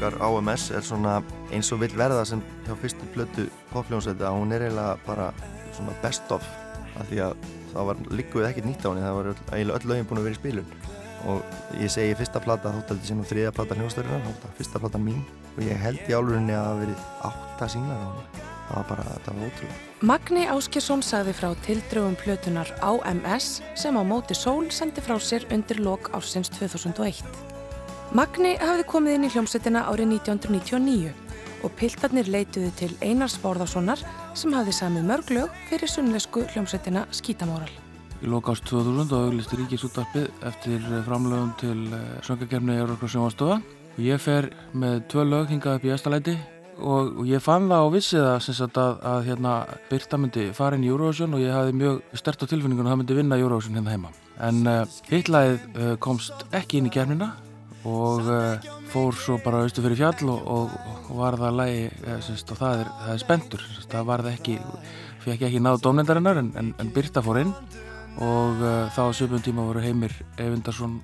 okkar AMS er svona eins og vil verða sem hjá fyrstu plötu popljónsveiti að hún er eiginlega bara svona best of af því að það var líkuð ekkert nýtt á henni það var eiginlega öll lögin búin að vera í spilun. Og ég segi fyrsta plata þótt að þetta sé nú þriða plata hljóðstörunar fyrsta plata mín. Og ég held í álurinni að það verið átta sínglar á henni. Það var bara, þetta var ótrúlega Magni Áskjesson sagði frá tildröfum plötunar AMS sem á móti sól sendi frá sér undir lok ársins 2001 Magni hafði komið inn í hljómsveitina árið 1999 og piltarnir leituði til Einars Bórðarssonar sem hafði samið mörglög fyrir sunnlesku hljómsveitina Skítamóral. Í lokast 2000 og auglisti Ríkisúttarpið eftir framlögum til eh, söngagerfni Európa Sjónvastofa. Ég fer með tvö lög hingað upp í Æstalæti og, og ég fann það á vissið að, að, að hérna, Birta myndi fara inn í Eurovision og ég hafði mjög stert á tilfinningunum að það myndi vinna Eurovision hérna heima. En uh, hitlæðið uh, komst ekki inn í gerfnina og uh, fór svo bara austu fyrir fjall og, og, og var það lægi ja, eh, og það er, það er spendur það var það ekki, fekk ekki náðu domnendarinnar en, en, en Birta fór inn og uh, þá söpum tíma voru Heimir Evindarsson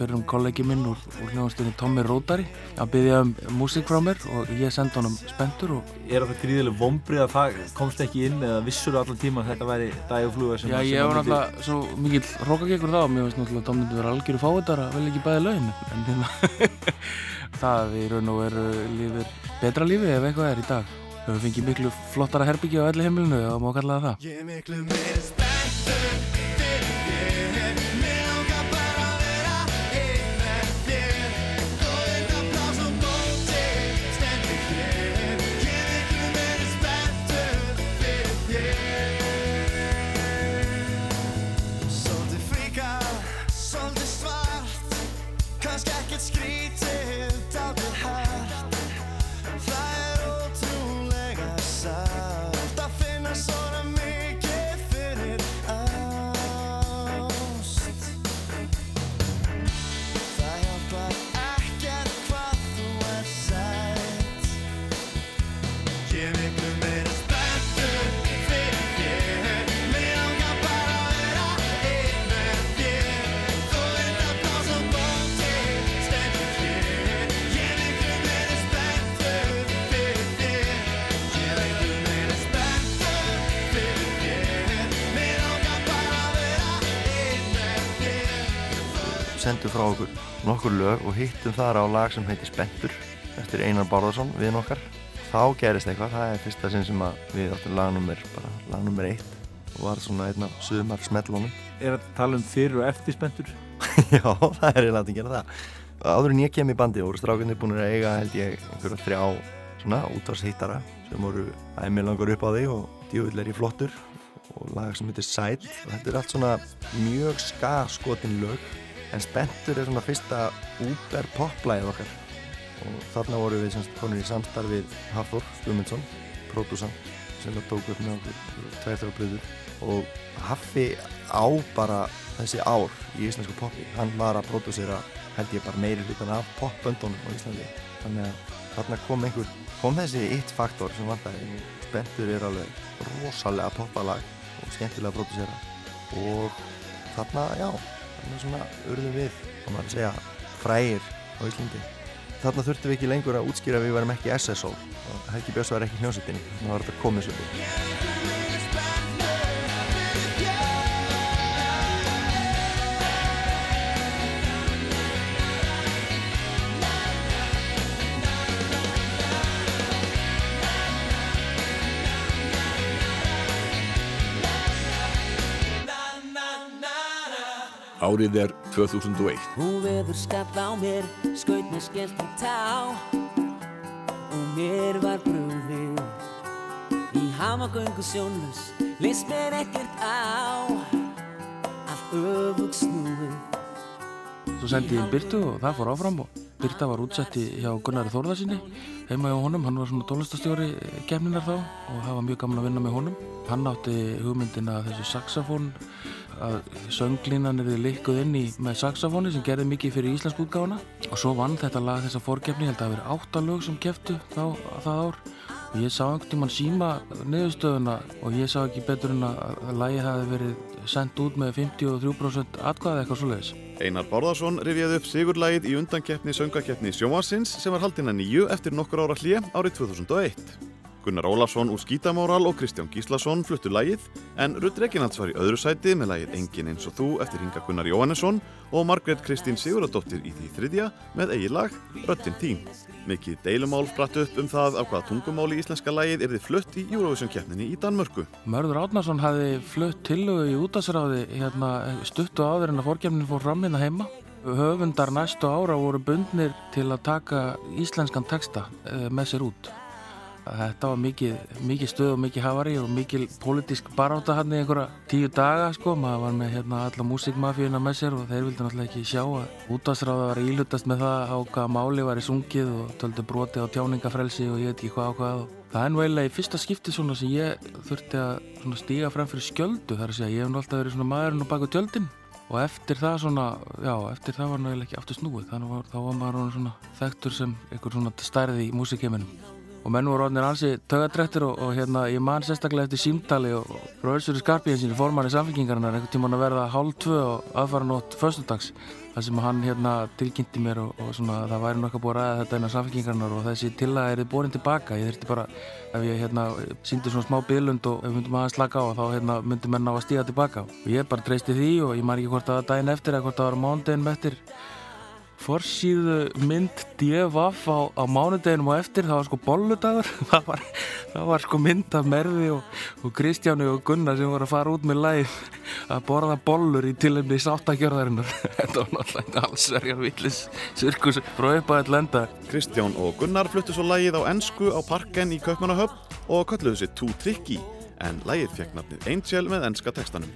fyrir um kollegi minn úr, úr hljóðanstunni Tommy Rótari. Að byggja um músík frá mér og ég sendi honum spendur Er það gríðileg vombrið að það komst ekki inn eða vissur þú allan tíma að þetta væri dægufluga sem Já, ég var náttúrulega svo mikill rókakekur þá. Og mér finnst náttúrulega að Tommy verið algjöru fáiðar að vel ekki bæði laun en hérna það í raun og veru lífur betra lífi ef eitthvað er í dag. Við fengið miklu flottara herbyggja á elli heimilinu og má kallaða það sendu frá okkur. Nokkur lög og hittum þar á lag sem heitir Spendur eftir Einar Bárðarsson við nokkar þá gerist eitthvað, það er fyrsta sinn sem við áttum lagnummer bara lagnummer eitt. Og var svona einna sumar smellónum Er að tala um fyrir og eftir Spendur? Já, það er eiginlega að gera það. Áður en ég kem í bandi voru strákunni búin að eiga held ég einhverja þrjá svona útvarshittara sem voru æmi langar upp á því og djúvill er í flottur. Og lag sem heitir Sæl og þetta er allt svona mjög skaskotin lög en Spentur er svona fyrsta úber poplæðið okkar. Og þarna voru við semst konur í samstarfið Hafþór Gumundsson, pródúsant sem það tók upp með okkur tveirþjóða blöður og Haffi á bara þessi ár í íslensku poppi, hann var að pródúsera held ég bara meiri hlutan af popböndunum á Íslandi. Þannig að þarna kom einhver, kom þessi eitt faktor sem vantæði, Spentur er alveg rosalega poppalag og skemmtilega að pródúsera. Og þarna, já þannig svona urðum við, þá maður að segja, frægir á Íslandi. Þarna þurftum við ekki lengur að útskýra að við varum ekki SSO og Helgi Björns var ekki hljómsettinni, þannig að það var þetta komið Árið er 2001. Hún veður skall á mér, skaut mér skellt í tá og mér var brúðið í hamagöngu sjónlus list mér ekkert á allt öfug snúið Svo sendi ég inn Byrtu og það fór áfram og Byrta var útsetti hjá Gunnari Þórðarsinni heima hjá honum, hann var svona tólestastjóri kemninar þá og það var mjög gaman að vinna með honum. Hann átti hugmyndina að þessu saxofón að sönglínan eru likkuð inn í með saxofóni sem gerði mikið fyrir íslensk útgáfana og svo vann þetta lag þessa fórgefni, held að það verið áttalög sem keftu þá það ár og ég sá einhvern tímann síma niðurstöðuna og ég sá ekki betur en að lagi hafi verið sendt út með 53% atkvæði eitthvað svoleiðis. Einar Bárðarsson rifjaði upp sigurlægið í undankeppni söngakeppni sjónvarsins sem var haldina nýju eftir nokkur ára hlje árið 2001. Gunnar Ólafsson úr Skítamóral og Kristján Gíslason fluttu lægið en Rudd Reginalds var í öðru sæti með lægið Engin eins og þú eftir Hinga Gunnar Jóhannesson og Margret Kristín Siguradóttir í því þriðja með eigi lag Röttin þín. Mikið deilumál spratt upp um það á hvaða tungumáli íslenska lægið erði flutt í Eurovision keppninni í Danmörku. Mörður Átnarsson hafi flutt tillögu í útasráði hérna, stuttu áður en að fórkjæmnin fór fram hérna heima. Höfundar næstu ára voru bundnir til að taka íslenskan texta eh, með sér út. Þetta var mikið, mikið stöð og mikið hafari og mikið pólitísk baráta hann í einhverja tíu daga sko. Maður var með hérna, alla músikmafíuna með sér og þeir vildi náttúrulega ekki sjá að útastráða var ílutast með það á hvaða máli var í sungið og töldu broti á tjáningafrelsi og ég veit ekki hvað á hvað. Það er nú eiginlega í fyrsta skipti svona sem ég þurfti að stíga fram fyrir skjöldu þar að segja. Ég hef náttúrulega verið svona maðurinn og baka tjöldin og eftir það svona, já, eftir það var náttúrulega ekki aftur snúið. Þannig var, þá var maður svona þekktur sem einhver svona stærði í músikheiminum og menn voru orðinir ansi tögadrættir og, og hérna ég man sérstaklega eftir símtali og Rauðsfjörður Skarpíðinsinni formanni samfengingarinnar einhvern tíman að verða hálf tvö og aðfara nótt föstudags þar sem hann hérna tilkynnti mér og, og svona það væri nokkað búið að ræða þetta innan samfengingarinnar og þessi tillaga er borin tilbaka. Ég þurfti bara, ef ég hérna síndi svona smá byðlund og ef myndum aðeins slaka á þá hérna myndi menn á að stíga tilbaka. Og ég bara treysti því og ég man ekki hvort að daginn eftir eða hvort að það var mándeginn eftir forsýðu mynd DFF á, á mánudeginum og eftir það var sko bolludagur. Það var, það var sko mynd af Merði og, og Kristjánu og Gunnar sem voru að fara út með læð að borða bollur í tilumni sáttagjörðarinnar þetta var náttúrulega allsverjar villis sirkus frá upp að lenda. Kristján og Gunnar fluttu svo lægið á ennsku á parken í Kaupmannahöfn og kölluðu sér Too Tricky en lægið fekk nafnið Angel með ennska textanum.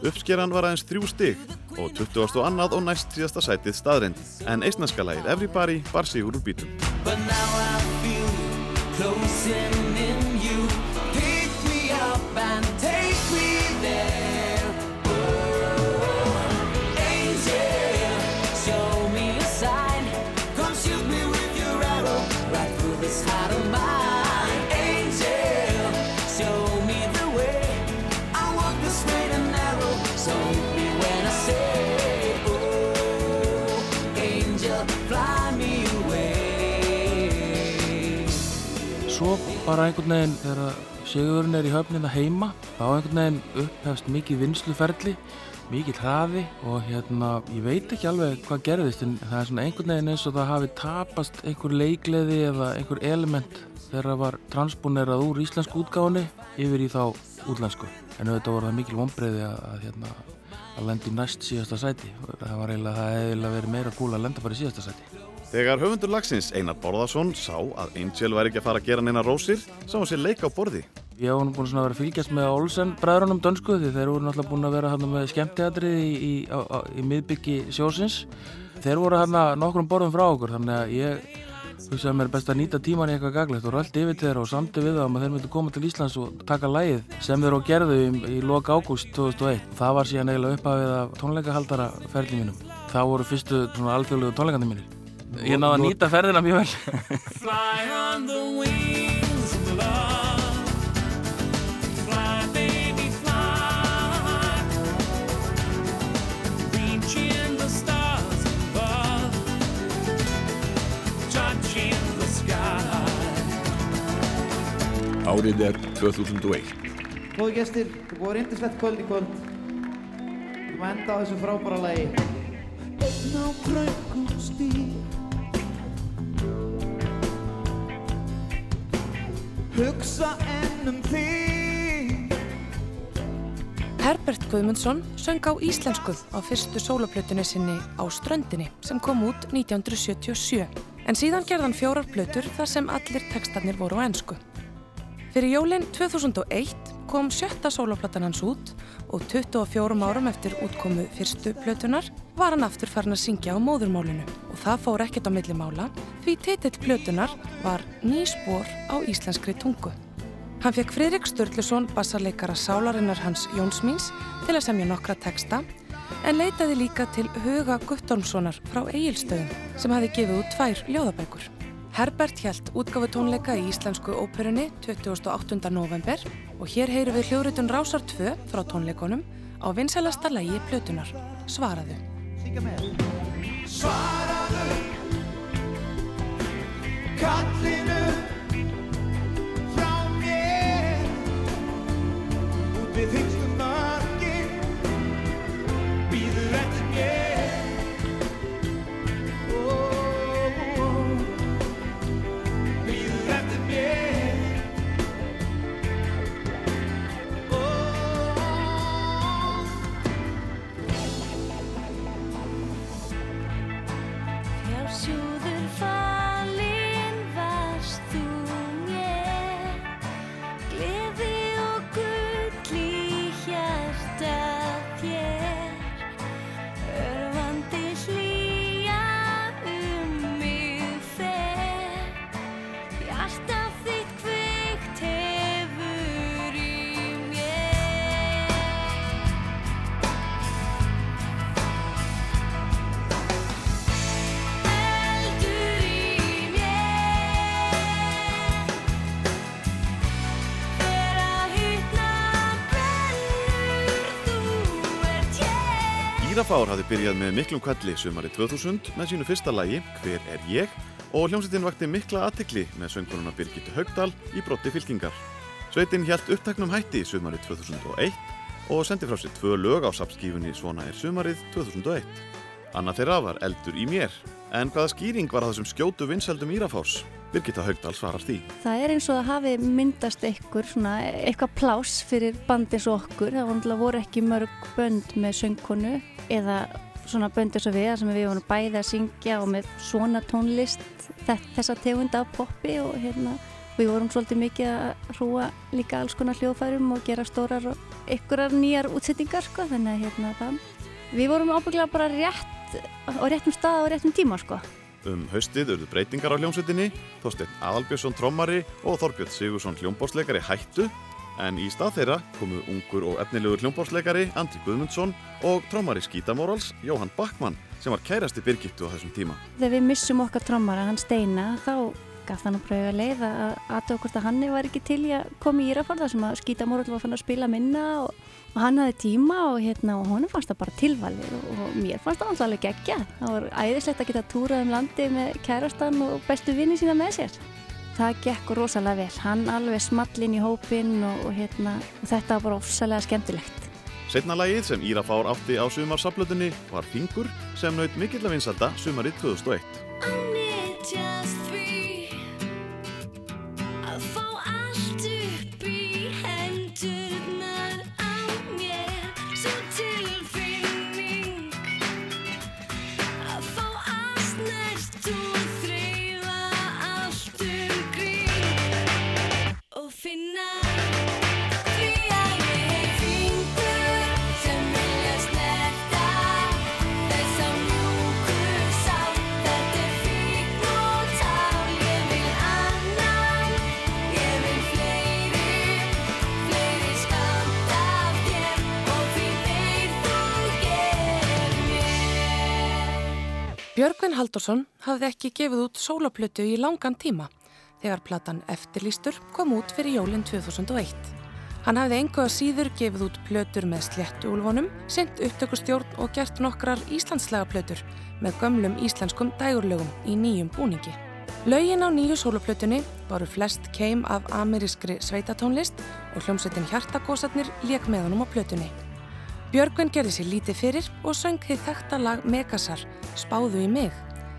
Uppskeran var aðeins þrjú stig og 20. og annað og næst síðasta sætið staðrind en eisnarska lægið Everybody bar sigur úr bítum. Svo bara einhvern veginn þegar Sigurðurinn er í höfnina heima þá einhvern veginn upphefst mikið vinsluferli mikið hraði og hérna ég veit ekki alveg hvað gerðist en það er svona einhvern veginn eins og það hafi tapast einhver leikleði eða einhver element þegar það var transponerað úr íslensku útgáðinni yfir í þá útlensku. En auðvitað voru það mikil vonbreiði að, að hérna að lenda í næst síðasta sæti. Það var eiginlega, það hefði verið meira gúl að lenda bara í síðasta sæti Þegar höfundur lagsins Einar Borðarsson sá að Angel væri ekki að fara að gera neina rósir, sá hann sér leika á borði. Ég hef búin að vera að fylgjast með Olsen bræðrunum dönsku því þeir voru náttúrulega búin að vera hérna með skemmteatrið í, í, í miðbyggi sjósins. Þeir voru hérna nokkrum borðum frá okkur þannig að ég hugsaði að mér er best að nýta tíman í eitthvað gaglegt og röldi yfir þeirra og samti við það um að þeir myndu koma til Íslands og taka lægið sem þeir á gerðu í, í loka ágúst 2001. Það var síðan eiginlega upphafið af tónleikahaldara ferli mínum. Það voru fyrstu alþjóðlegu tónleikandi mínir. Ég náði að nýta ferðina mjög vel. Fly on the wings of love. Fly, baby, fly. Reaching the stars above. Touching the sky. Árið er 2001. Góði gestir, það búið reyndislegt kvöld í kvöld. Við erum að enda á þessu frábæra lagi. Einn á krökkum stíl Hugsa enn um þig Herbert Guðmundsson söng á íslensku á fyrstu sóloplötunni sinni á Ströndinni sem kom út 1977 en síðan gerðan fjórar plötur þar sem allir tekstarnir voru á ensku. Fyrir jólinn 2001 kom sjötta sóloplatan hans út og 24 árum eftir útkomu fyrstu plötunar var hann aftur farin að syngja á móðurmálinu og það fór ekkert á milli mála því titill plötunar var Ný spór á íslenskri tungu. Hann fekk Fridrik Sturluson bassarleikara sálarinnar hans Jónsmíns til að semja nokkra teksta en leitaði líka til Huga Guttormssonar frá Egilstöðum sem hafi gefið út tvær ljóðabækur. Herbert hjælt útgáfu tónleika í Íslensku óperunni 28. november og hér heyru við hljóðritun Rásar 2 frá tónleikonum á vinsælasta lægi plötunar, Svaraðu. Syngja með. Svaraðu. Kallinu Frá mér. Út við þingstu Írafár hafði byrjað með miklum kvalli sumari 2000 með sínu fyrsta lagi Hver er ég? og hljómsveitin vakti mikla aðtikli með sönguruna Birgitte Haugdal í brotti fylkingar. Sveitin hjælt upptaknum hætti sumari 2001 og sendi frá sér tvö lög á sapskífunni Svona er sumarið 2001. Anna þeirra var eldur í mér. En hvaða skýring var að þessum skjótu vinsældum Írafárs? Birgitta Haugdal svarar því. Það er eins og það hafi myndast einhver svona, eitthvað plás fyrir bandi eins og okkur. Það voru ekki mörg bönd með söngkonu eða svona bönd eins og við sem við vorum bæði að syngja og með svona tónlist þe- þessa tegund af poppi og hérna við vorum svolítið mikið að hrúa líka alls konar hljóðfærum og gera stórar og einhverjar nýjar útsettingar sko þannig að hérna það við vorum ábygglega bara rétt á réttum stað og réttum tíma sko Um haustið urðu breytingar á hljómsveitinni, Þorsteinn Aðalbjörnsson trommari og Þorbjörn Sigursson hljómbásleikari hættu, en í stað þeirra komu ungur og efnilegur hljómbásleikari Andri Guðmundsson og trommari Skítamórals Jóhann Backmann sem var kærasti Birgittu á þessum tíma. þegar við missum okkar trommara, hann Steina, þá gaf það nú pröfu að leið að aðtöða hvort að hann var ekki til í að koma í Írafjörða sem að skýta morgull var fann að spila minna og, og hann hafði tíma og hérna og honum fannst það bara tilvalið og, og mér fannst það alltaf alveg geggja. Það var æðislegt að geta túrað um landi með kærastan og bestu vinni sína með sér. Það gekk rosalega vel, hann alveg small inn í hópinn og, og hérna og þetta var bara ofsalega skemmtilegt. Setna lagið sem Írafár átti á sumarsaflötunni var Fingur sem naut mikill að vinsalda sumarið 2001. Björgvin Haldursson hafði ekki gefið út sólaplötu í langan tíma þegar platan Eftirlýstur kom út fyrir jólinn 2001. Hann hafði engu að síður gefið út plötur með sléttu úlfonum, sint upptökustjórn og gert nokkrar íslandslega plötur með gömlum íslenskum dægurlögum í nýjum búningi. Lögin á nýju sólaplötunni voru flest keim af amerískri sveitatónlist og hljómsveitin Hjartagósarnir lék með honum á plötunni. Björgvin gerði sér lítið fyrir og söng þið þekta lag Megasar, Spáðu í mig,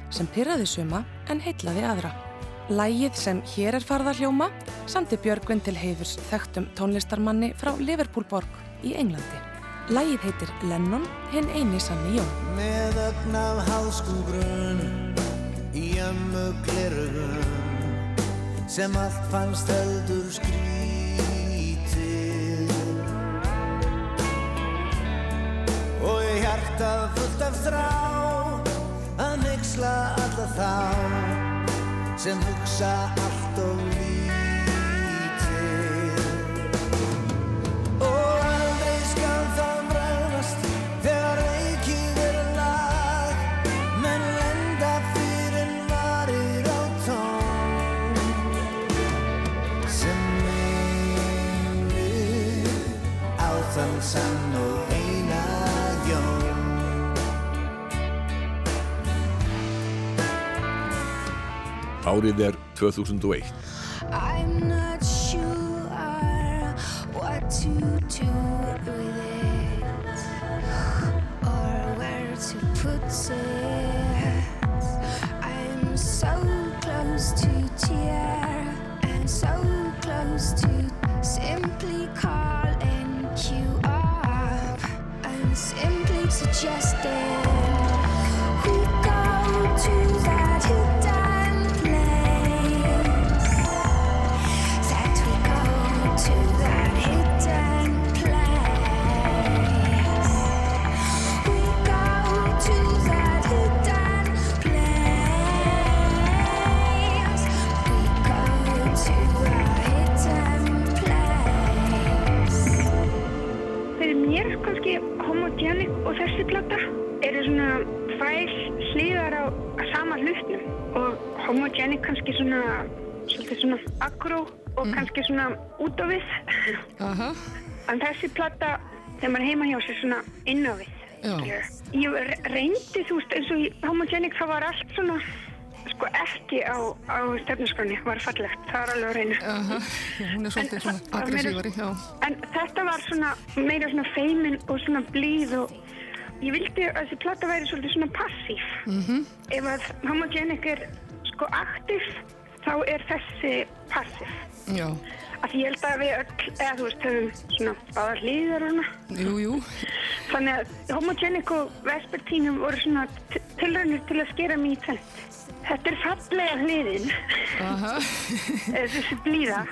sem pyrraði suma en heitlaði aðra. Lægið sem hér er farða hljóma samti Björgvin til heiðurs þekktum tónlistarmanni frá Liverpoolborg í Englandi. Lægið heitir Lennon, hinn eini sanni Jón. Með ögn af háskum grunn í ömmu glerugum sem allt fannst heldur skrítið og ég hjartað fullt af þrá að nexla alla þá sem hugsa allt og lítið. Og aldrei skal það bregðast þegar reykið er lag menn lenda fyrir varir á tón. Sem minnir á þann sann Árið er 2001. I'm not en þessi plata þegar maður heima hjá sér svona inn á við ég re- reyndi þú veist eins og í homogenic það var allt svona sko ekki á, á stefnusgrunni var fallegt, það er alveg að reyna Aha, já, hún er svolítið svona aggressívari. En þetta var svona meira svona feimin og svona blíð og ég vildi að þessi plata væri svolítið svona passív. Mhm. Ef að homogenic er sko aktiv, þá er þessi passív. Já, Því ég held að við öll, eða þú veist, höfum svona báðar hlýðar og svona. jú, jú. Þannig að homogenic og vespertínum voru svona tilraunir til að skera mig í tvent. Þetta er fallega hliðin. Þessi blíða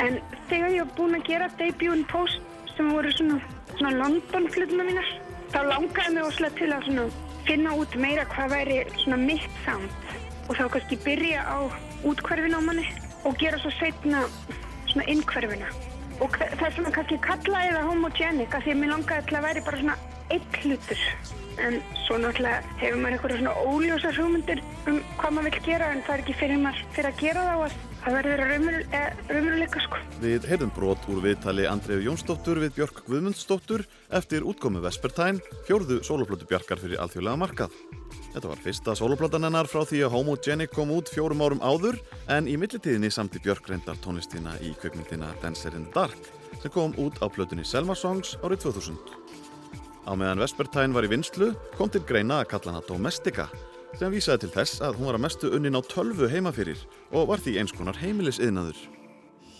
en þegar ég var búin að gera debutinn post sem voru svona, svona London flutuna mínar þá langaði mig óslega til að svona finna út meira hvað væri svona mitt sound og þá kannski byrja á útkverfin á manni og gera svo setna svona innkverfina og það er svona kannski kallaði það homogenic af því að mér langaði til að væri bara svona einn hlutur en svo náttúrulega hefur maður eitthvað svona óljósar hugmyndir um hvað maður vill gera en það er ekki fyrir maður fyrir að gera þá að það verður að raunveruleika sko. Við heyrðum brot úr viðtali Andreu Jónsdóttur við Björk Guðmundsdóttur eftir útkomu Vespertine, fjórðu soloplötu Bjarkar fyrir alþjóðlega markað. Þetta var fyrsta soloplatan hennar frá því að Homogenic kom út fjórum árum áður en í millitíðinni samti Björk reyndar tónlistina í kveikmyndina Dancer in the Dark sem kom út á plötunni Selma Songs árið 2000. Á meðan Vespertine var í vinslu kom til greina að kalla hana Domestika sem vísaði til þess að hún var að mestu unnin á tölvu heima fyrir og var því eins konar heimilisiðnaður.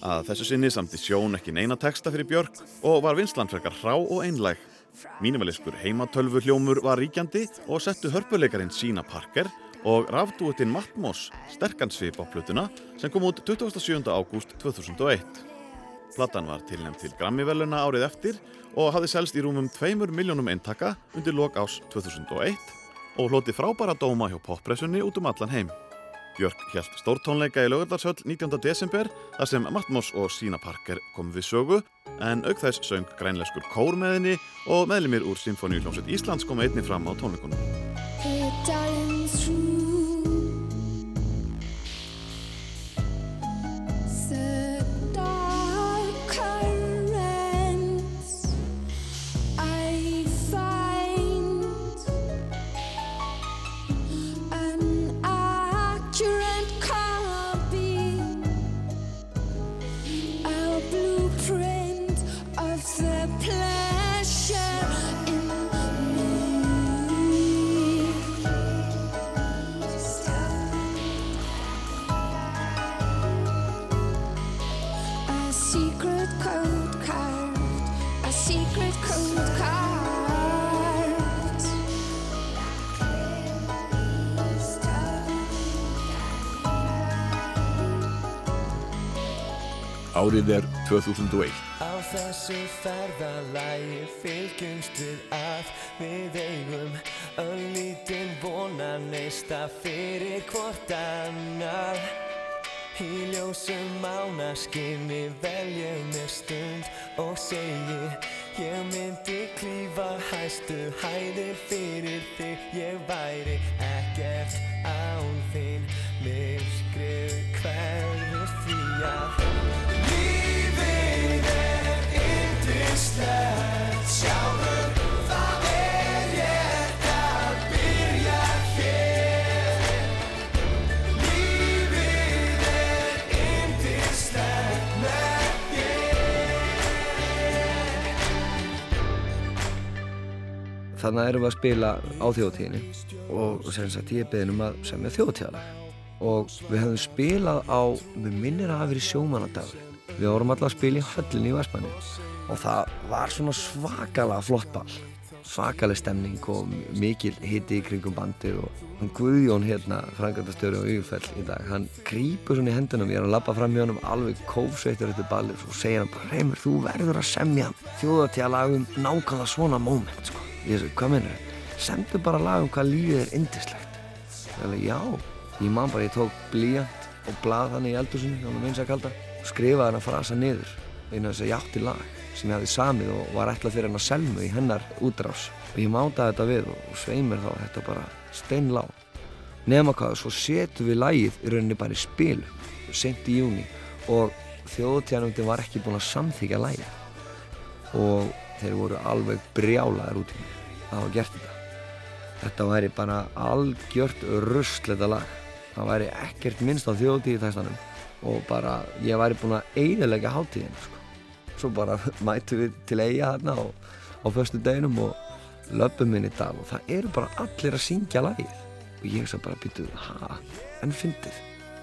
Að þessu sinni samti Sjón ekki neina texta fyrir Björk og var vinslan frekar hrá og einlæg. Mínimaliskur heimatölvu hljómur var ríkjandi og settu hörpuleikarin Sína Parker og rafdúettinn Matmos sterkan svip á plötuna sem kom út 27. ágúst 2001. Platan var tilnæmt til Grammy-veluna árið eftir og hafði selst í rúmum 2 miljónum eintaka undir lok ás 2001 og hloti frábæra dóma hjá poppressunni út um allan heim. Björk hjælt stórtónleika í lögadarsöll 19. desember þar sem Matmos og Sína Parker kom við sögu en auk þess söng grænleskur kór með henni og meðlimir úr Sinfoníuljónsveit Íslands kom einni fram á tónleikunum. Secret code carved a secret code cards. Árið er 2001. Á þessu ferðalagi fylgjumst við að við eigum Öllítinn vonaneista fyrir hvort annar Í ljósum mánaskinni veljum mér stund og segi Ég myndi klífa hæstu hæðir fyrir þig. Ég væri ekkert án þín Myrkrið hverfur því að Lífið er yndislegt Þannig erum við að spila á þjóðtíðinni og sem sagt ég beðin um að semja þjóðtíðalag og við höfum spilað á, við minnir að hafa verið sjómanadagur við vorum alltaf að spila í höllinni í Vestmanni og það var svona svakalega flott ball. Svakaleg stemning og mikil hiti í kringum bandið og hann Guðjón hérna, frangatastjóri á Ugufell í dag, hann grípur svona í hendunum ég er að labba fram hjá hann alveg kófsveitur eftir ballið og segir hann bara, Reymur, þú verður að semja þjóðatíðalagum nákvæmlega svona moment sko. Ég segi, hvað mennur semdu bara lag um hvað lífið er indislegt ég alveg, já, ég man bara ég tók blíjant og blað hann í eldursunni hann meins að kalda og skrifaði hann að frasa niður. Einu þess að játti lag sem ég hafði samið og var ætlað fyrir hann að selmu í hennar útrás. Og ég mátaði þetta við og, og sveimir þá þetta bara steinlá nema hvað, svo setum við lagið í rauninni bara í spil sent í júni og þjóðtjánumdi var ekki búin að samþykja lagið. Og þeir voru alveg brjálaðir út í mig að hafa gert þetta. Þetta væri bara algjört rusl þetta lag. Það væri ekkert minnst á þjóðtíði textanum og bara ég væri búin að eiginlega hátíðin sko. svo bara mætu við til eiga þarna og, á föstu deginum og löpum inn í dal og það eru bara allir að syngja lagið. Og ég hugsa bara býtu, ha, en fyndið.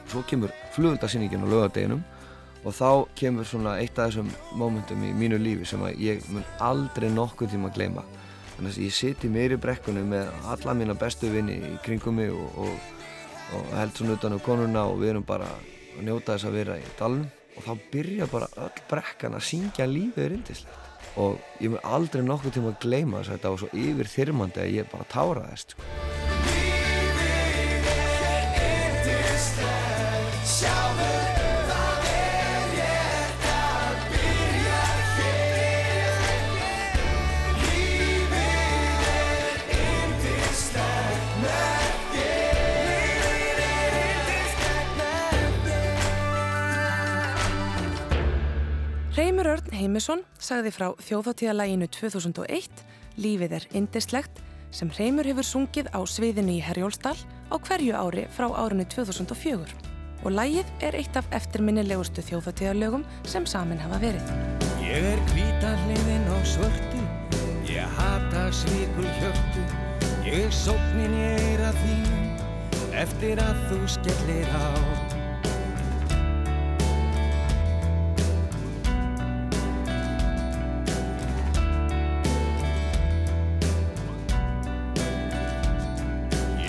Svo kemur flugöldarsýningin á lögadeginum og þá kemur svona eitt af þessum mómentum í mínu lífi sem að ég mun aldrei nokkuð tíma að gleyma. Þannig að ég siti mér í brekkunni með alla mína bestu vinni í kringum mig og, og, og held svona utan á konuna og við erum bara að njóta þess að vera í dalnum. Og þá byrja bara öll brekkan að syngja lífið er indislegt og ég mun aldrei nokkuð tíma að gleyma þess að þetta var svo yfir þyrmandi að ég bara táraðist sko. Reymur Örn Heimisson sagði frá þjóðháttíðalæginu 2001 Lífið er indislegt sem Reymur hefur sungið á sviðinu í Herjólsdal á hverju ári frá árinu 2004 og lægið er eitt af eftirminnilegustu þjóðháttíðalögum sem samin hafa verið. Ég er hvíta hliðin á svörtu Ég hata svikul hjörtu. Ég er sóknin ég er að þín Eftir að þú skellir á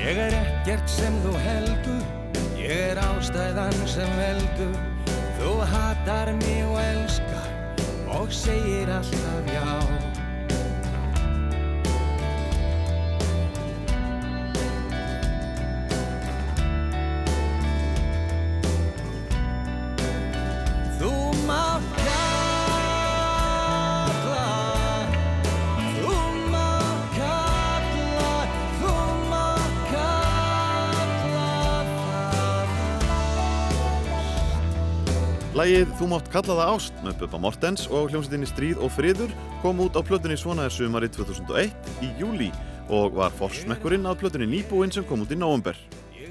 Ég er ekkert sem þú heldur Ég er ástæðan sem veldur. Þú hatar mig og elskar og segir alltaf já Lægið Þú mátt kalla það ást með Bubba Mortens og hljómsveitinni Stríð og Friður kom út á plötunni Svona er sumari 2001 í júli og var forsmekkurinn af plötunni Nýbúinn sem kom út í nóvember.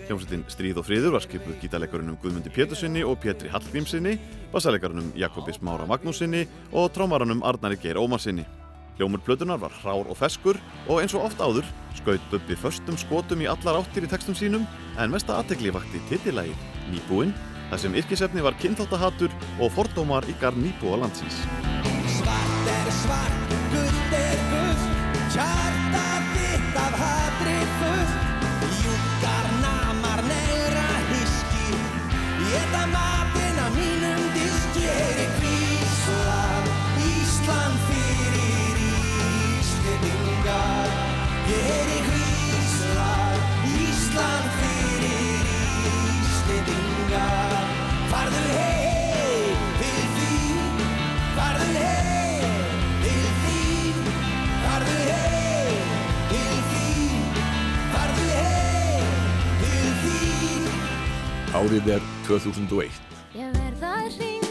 Hljómsveitin Stríð og Friður var skipuð gítarleikarunum Guðmundi Pétursinni og Pétri Hallgrímsinni, bassalekarunum Jakobis Mára Magnúsinni og trómaranum Arnari Geir Ómarsinni. Hljómur plötunar var hrár og feskur og eins og oft áður skaut Bubbi föstum skotum í allar áttir í textum sínum en mesta aðtegli vakti titillagið Nýbúinn þar sem yrkisefni var kynþáttahatur og fordómar garð nýbúa landsins. Svart er svart, gult er gult Hjarta Árið er 2001.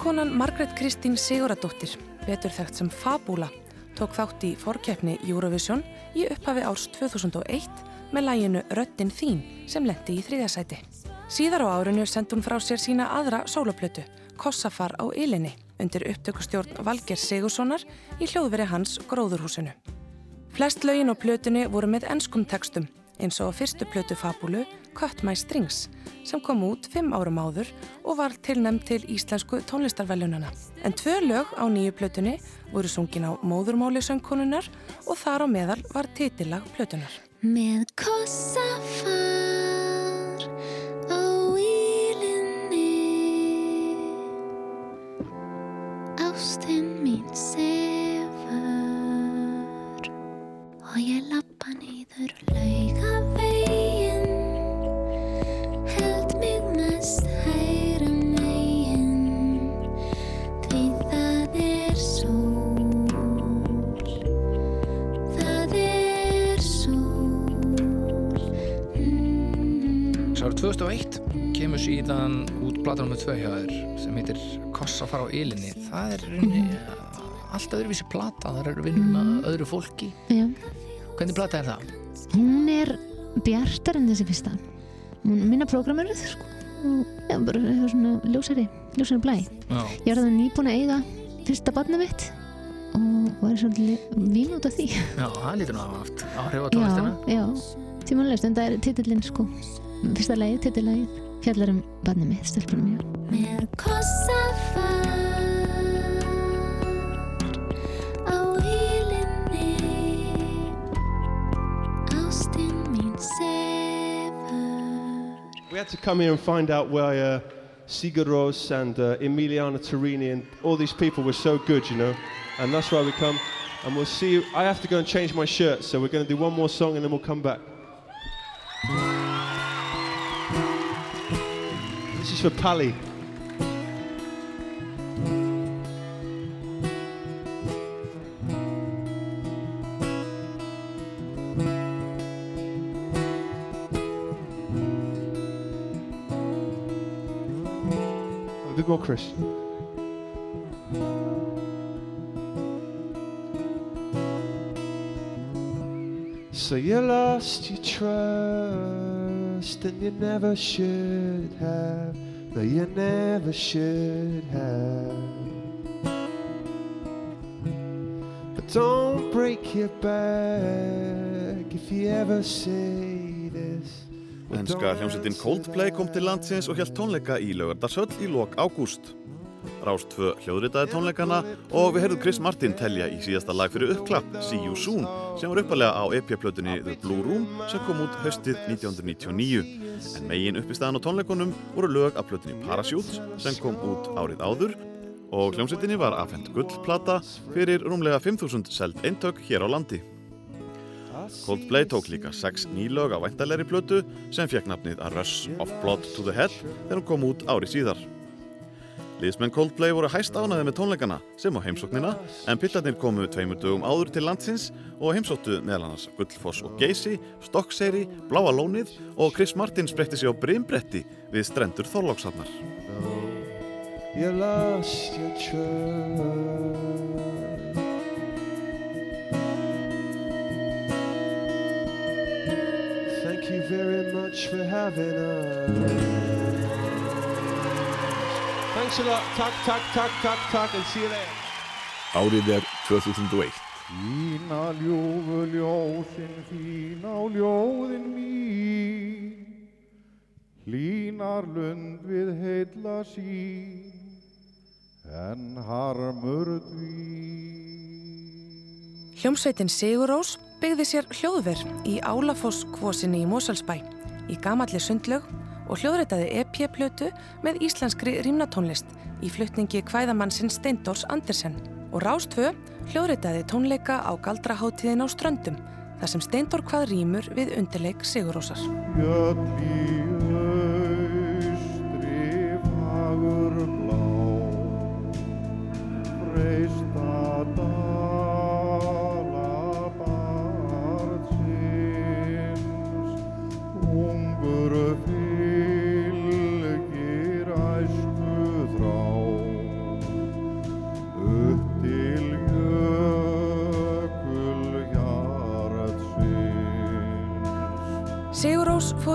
Tónlistarkonan Margrét Kristín Siguradóttir, betur þekkt sem Fabula, tók þátt í forkeppni Eurovision í upphafi árs 2001 með læginu Röddin þín sem lendi í þriðasæti. Síðar á árinu sendi hún frá sér sína aðra sóloplötu, Kossafar á Ylinni, undir upptökustjórn Valger Sigurssonar í hljóðveri hans Gróðurhúsinu. Flest lögin á plötunni voru með enskum textum, eins og á fyrstu plötu Fabulu, Cut My Strings, sem kom út fimm árum áður og var tilnæmt til íslensku tónlistarveljunana. En tvö lög á nýju plötunni voru sungin á móðurmáli söngkonunar og þar á meðal var titillag plötunar. Með kossafar á ylinni. Það er í rauninni allt öðruvísi plata, það eru vinnur með öðru fólki. Já. Hvernig plata er það? Hún er bjartar en þessi fyrsta. Hún minna prógrameruð, sko. Já, bara hefur svona ljósari, ljósari blæ. Já. Ég er þannig nýbúin að eiga fyrsta barnið mitt og var svolítið vín út af því. Já, það lítur nú að hafa haft áhrif á tónlistina. Já, tímanlega en það er titillinn, sko. Fyrsta lagið, titillagið, fjallar um barnið mitt, stelpunum mér. Með kossafar á ílinni Ástin mín sefur We had to come here and find out why uh, Sigur Rós and uh, Emiliana Torini and all these people were so good, you know. And that's why we come. And we'll see you. I have to go and change my shirt, so we're going to do one more song and then we'll come back. Is for Pally. A bit more, Chris. So you lost your trust and you never should have. No, you never should have. But don't break your back if you ever say this. Enska hljómsveitin Coldplay kom til landsins og held tónleika í Laugardarshöll í lok ágúst. Rást 2 hljóðritaði tónleikana og við heyrðum Chris Martin telja í síðasta lag fyrir uppklapp See You Soon sem var uppalega á EP-plötunni The Blue Room sem kom út haustið 1999. En megin uppistaðan á tónleikunum voru lög af plötunni Parachutes sem kom út árið áður og hljómsveitinni var afhent gullplata fyrir rúmlega 5000 seld eintök hér á landi. Coldplay tók líka sex nýlög á væntalegri plötu sem fekk nafnið A Rush of Blood to the Hell þegar hún kom út ári síðar. Liðsmenn Coldplay voru hæst ánæði með tónleikana sem á heimsóknina en pillarnir komu tveimur dögum áður til landsins og heimsóttu meðal annars Gullfoss og Geysi, Stokkseyri, Bláa Lónið og Chris Martin spreytti sig á brimbretti við strendur Þorlóksafnar. You. Thank you very much for having us. Thanks a lot. Tuck, tuck, tuck, tuck, tuck, and see you later. Árið er 2001. Fína ljófu ljósin, fína á ljóðin mín Hlínar lund við heilla sín En harmur dví Hljómsveitin Sigurós byggði sér hljóðver í Álafoss kvosinni í Moselsbæ í gamalli sundlaug og hljóðritaði EP-plötu með íslenskri rýmnatónlist í flutningi kvæðamannsinn Steindors Andersen og Rástvö hljóðritaði tónleika á galdraháttíðin á Ströndum þar sem Steindor hvað rýmur við undirleik Sigurósar.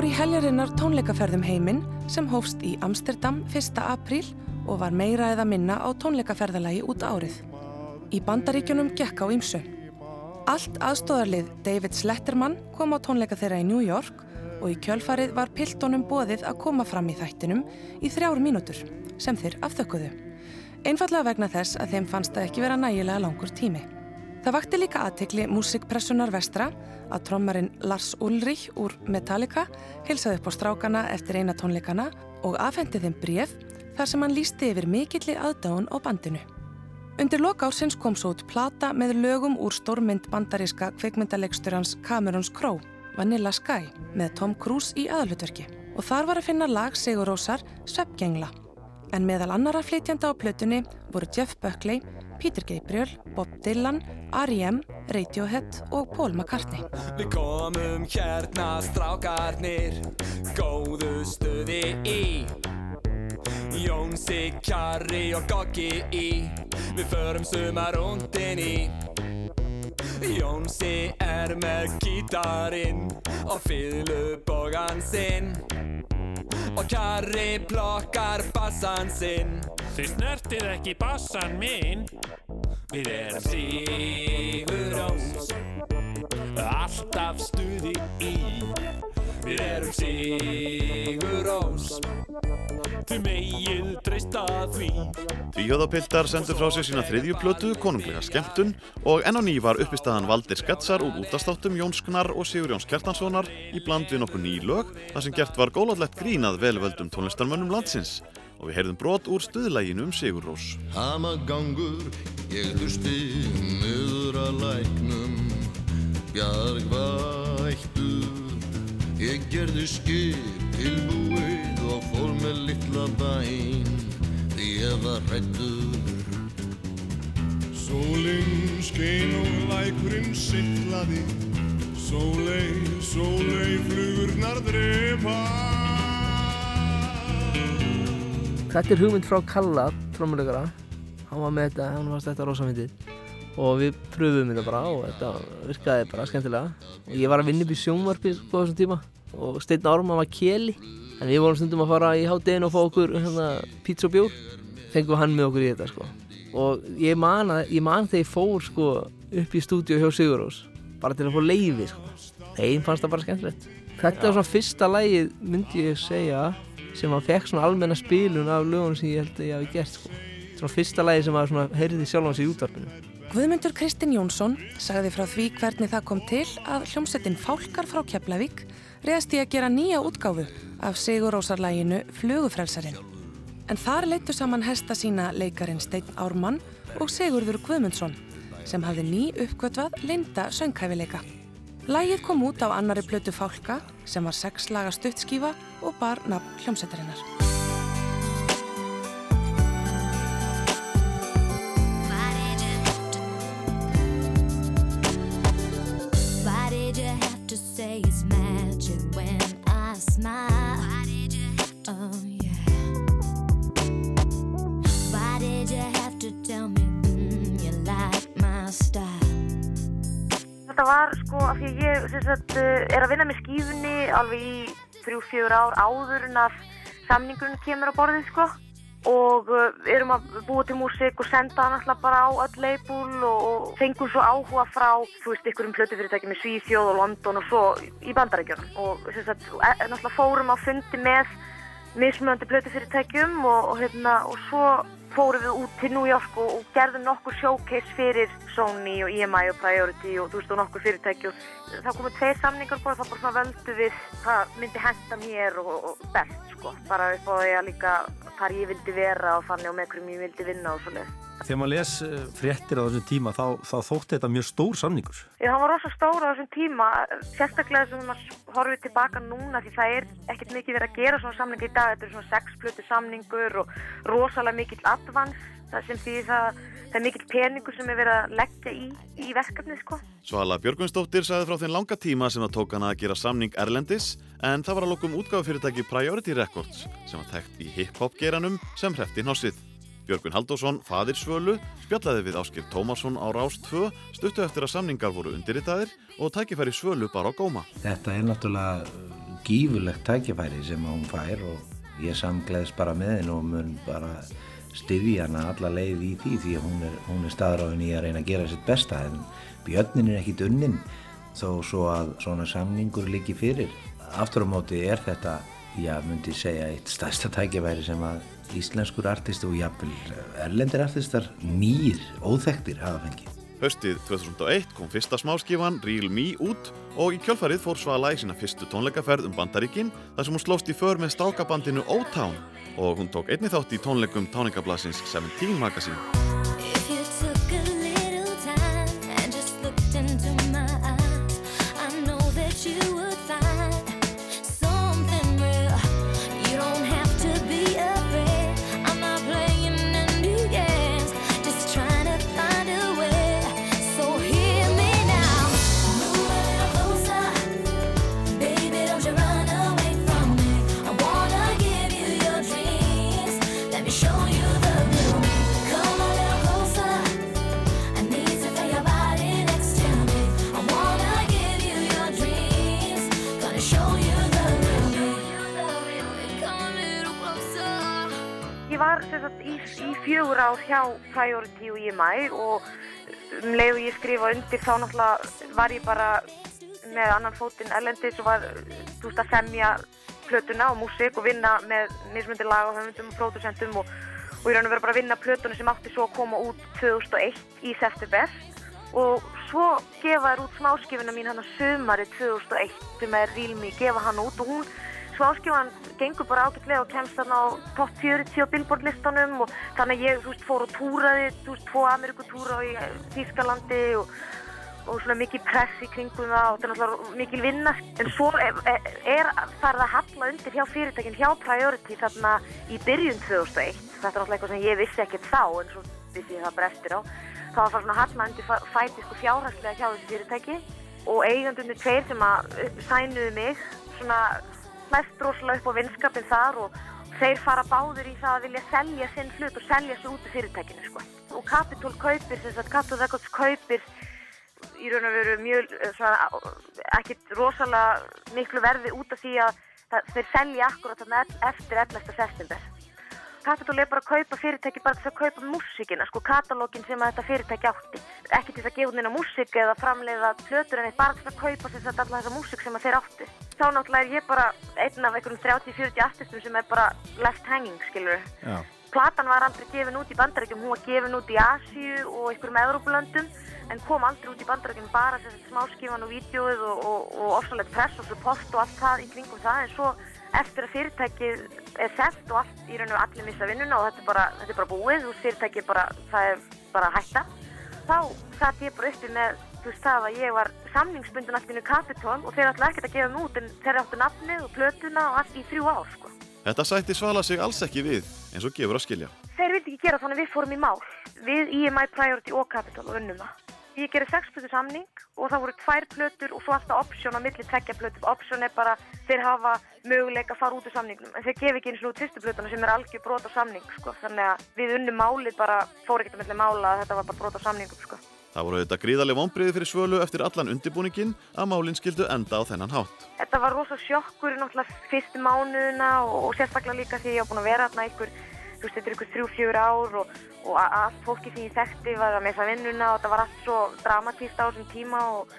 Fór í heljarinnar tónleikaferðum heiminn sem hófst í Amsterdam 1. apríl og var meira eða minna á tónleikaferðalagi út árið. Í bandaríkjunum gekk á ýmsu. Allt aðstóðarlið David Sletterman kom á tónleika þeirra í New York og í kjölfarið var piltónum bóðið að koma fram í þættinum í þrjár mínútur sem þeir afþökkuðu. Einfallega vegna þess að þeim fannst það ekki vera nægilega langur tími. Það vakti líka aðtekli músikpressunar vestra að trommarinn Lars Ulrich úr Metallica hilsaði upp á strákana eftir eina tónleikana og afhendi þeim bref þar sem hann lísti yfir mikilli aðdáun á bandinu. Undir lokársins kom svo út plata með lögum úr stórmynd bandaríska kveikmyndalegsturans Camerons Crowe, Vanilla Sky, með Tom Cruise í aðalutverki og þar var að finna lag Sigurósar Sveppgengla. En meðal annara flytjanda á plötunni voru Jeff Buckley, Peter Gabriel, Bob Dylan, R.E.M., Radiohead og Paul McCartney. Við komum hérna strákarnir Góðu stuði í Jónsi, Kjarri og Goggi í Við förum sumarúndin í Jónsi er með gítarinn og fiðlubogan sinn. Og Kjarri plokkar bassan sinn. Þið snertið ekki bassan minn. Við erum Sigurós Alltaf stuði í Við erum Sigurós Þið megið treysta því. Tvíhjóðapiltar sendur frá sér sína þriðju plötu, konunglega skemmtun og enn á ný var uppistaðan Valdir Sketsar úr útastáttum Jóns Gnar og Sigur Jóns Kjartanssonar í bland við nokkur ný lög þar sem gert var góðlallett grínað velvöldum tónlistarmönnum landsins. Og við heyrðum brot úr stuðlæginu um Sigur Rós. Hamagangur, ég þurfti niður að læknum Bjargvættu Ég gerði skip tilbúið og fór með litla bæn Því ég var hrættur Sólinn skein og lækurinn sillaði Sólei, sólei, flugurnar drepa Þetta er hugmynd frá Kalla, trómuleikara. Hann var með þetta, hann varst þetta rosa myndið. Og við pröfum þetta bara og þetta virkaði bara skemmtilega. Og ég var að vinna upp í sjónvarpi sko þessum tíma og Steinn Ármann var keli. En við vorum stundum að fara í háttegin og fá okkur hérna, pizza og bjór. Fengum hann með okkur í þetta sko. Og ég man, að, ég man þegar ég fór sko upp í stúdíu hjá Sigurós. Bara til að fá leiði sko. Þeim fannst það bara skemmtilegt. Þetta var svona fyrsta lægið myndi ég segja sem að fekk svona almenna spilun af lögunum sem ég held að ég hafi gert sko. Svona fyrsta lægi sem að heyrði sjálfan sig í útvarpinu. Guðmundur Kristinn Jónsson sagði frá því hvernig það kom til að hljómsettin Fálkar frá Keflavík reyðast í að gera nýja útgáfu af Sigurósarlæginu Flugufrelsarinn. En þar leittu saman hesta sína leikarin Steinn Ármann og Sigurður Guðmundsson sem hafði ný uppgötvað linda sönghæfileika. Lægið kom út á annari plötu Fálka sem var sex laga stuttskífa og bar nafn hljómsettarinnar. smile? Why did you have to? Oh, yeah. Why did you have to tell me mm, you like my style? Þetta var sko af því ég sagt, eh, er að vinna með skífunni alveg í 3-4 ár áður en að samningurinn kemur á borðið sko og uh, erum að búa til músík og senda hann alltaf bara á öll leifbúl og, og fengum svo áhuga frá þú veist, ykkurum plötufyrirtækjum í Svíþjóð og London og svo í bandarækjunum og e náttúrulega fórum á fundi með mismunandi plötufyrirtækjum og, og hérna, og svo fórum við út til New York og, og gerðum nokkur showcase fyrir Sony og EMI og Priority og þú veist og nokkur fyrirtæki. Og það komu tveir samningar bara það bara svona völdu við hvað myndi henda mér og, og best sko bara upp á því að líka hvar ég vildi vera og þannig og með hverjum ég vildi vinna og svoleiðis. Þegar maður les eh, fréttir á þessum tíma þá, þá þótti þetta mjög stór samningur. Já, hann var rosa stór á þessum tíma, sérstaklega sem maður horfið tilbaka núna því það er ekkert mikið verið að gera svona samningu í dag, þetta er svona sexplötu samningur og rosalega mikill advans, það sem því það, það er mikill peningur sem er verið að leggja í, í verkefni sko. Svala Björgvinsdóttir sagði frá þeim langa tíma sem það tók hana að gera samning Erlendis en það var að lokum útgáðufyrirtæki Priority Records sem var þekkt í hip-hop geranum sem hrefti hnossið. Björgvin Haldásson, fadir Svölu, spjallaði við Áskil Tómasson á Rást 2 stuttu eftir að samningar voru undirritaðir og tækifæri Svölu bara á góma. Þetta er náttúrulega gífurlegt tækifæri sem hún fær og ég samgleðs bara með henn og mun bara styðja hana alla leið í því því að hún er, hún er staðráðin í að reyna að gera sitt besta en björnin er ekkit unnin þó svo að svona samningur liggi fyrir. Aftur á móti er þetta, já, myndi segja eitt stærsta tækifæri sem að íslenskur artisti og jafnvel erlendir artistar nýr, óþektir hafa fengið. Höstið 2001 kom fyrsta smáskifan Real Me út og í kjölfarið fór Svala í sína fyrstu tónleikaferð um Bandaríkin þar sem hún slóst í för með stákabandinu O-Town og hún tók einni þátt í tónleikum táningablasins 17 magasín. 40 í mæ og um leið og ég skrifa undir þá náttúrulega var ég bara með annan fótinn erlendis og var túst að semja plötuna og músík og vinna með mismundir lag og höfundum og pródusentum og, og ég rann að vera bara að vinna plötuna sem átti svo að koma út 2001 í september. Og svo gefa þér út smáskifina mín hann að sömari 2001 sem er Rílmi, gefa hann út og hún smáskifan gengur bara ágætlega og kemst þarna á top 40 á Billboard listanum og þannig að ég, þú veist, fór og túraði, þú veist, tvo Amerikutúra í Þýskalandi og, og svona mikið press í kringum það og þetta er náttúrulega mikil vinna. En svo er, er, farið að halla undir hjá fyrirtækin hjá Priority þarna í byrjun 2001 þetta er náttúrulega eitthvað sem ég vissi ekkert þá en svo vissi ég það bara eftir á. Þá var það svona halla undir fa- fæti sko fjárhagslega hjá þessu fyrirtæki og eigandunni tveir sem að uh, sænuðu mig svona mest rosalega upp á vinskapin þar og þeir fara báður í það að vilja selja sinn hlut og selja sig út af fyrirtækinu sko. Og Capitol kaupir, þess að Capitol Records kaupir í raun og veru mjög, eh, ekkit rosalega miklu verði út af því að þeir selja akkurat e- eftir 11. september. Capitol er bara að kaupa fyrirtæki bara til að kaupa músíkina, sko katalógin sem að þetta fyrirtæki átti. Ekki til að gefa hún inn á músík eða framleiða plötur en eitt bara til að kaupa sem sagt alla þessa músík sem að þeir átti. Þá náttúrulega er ég bara einn af einhverjum 30-40 artistum sem er bara left hanging, skilur Já. Platan var aldrei gefin út í bandarækjum, hún var gefin út í Asíu og einhverjum Evrópulöndum en kom aldrei út í bandarækjum bara sem smáskifan og vídjóið og, og, og ofsalegt press og support og allt það í kringum það en svo eftir að fyrirtækið er selt og allt, í raun og allir missa vinnuna og þetta er bara, þetta er bara búið og fyrirtækið bara, það er bara hætta þá satt ég bara uppi með þú veist það að ég var samningsbundin allt innu Capitol og þeir ætla ekkert að gefa mig út en þeir áttu nafnið og plötuna og allt í þrjú ár sko. Þetta sætti Svala sig alls ekki við, eins og gefur að skilja. Þeir vildi ekki gera þannig að við fórum í mál við EMI Priority og Capitol og unnum það. Ég gerði sex plötu samning og það voru tvær plötur og svo alltaf option á milli tveggja plötur. Option er bara þeir hafa möguleika að fara út úr samningnum en þeir gefi ekki eins og út fyrstu plötuna sem er algjör brot á samning sko. Þannig að við unnum málið bara fór ekkert að milli mála að þetta var bara brot á samningum sko. Það voru auðvitað gríðarlega vonbriði fyrir svölu eftir allan undibúningin að málinn skildu enda á þennan hátt. Þetta var rosa sjokkur í náttúrulega fyrstu mánuðuna og, og sérstaklega líka því ég var búin að vera þú veist, þetta er ykkur þrjú, fjör ár og, og allt fólki sem ég þekkti var að missa vinnuna og þetta var allt svo dramatíst á þessum tíma og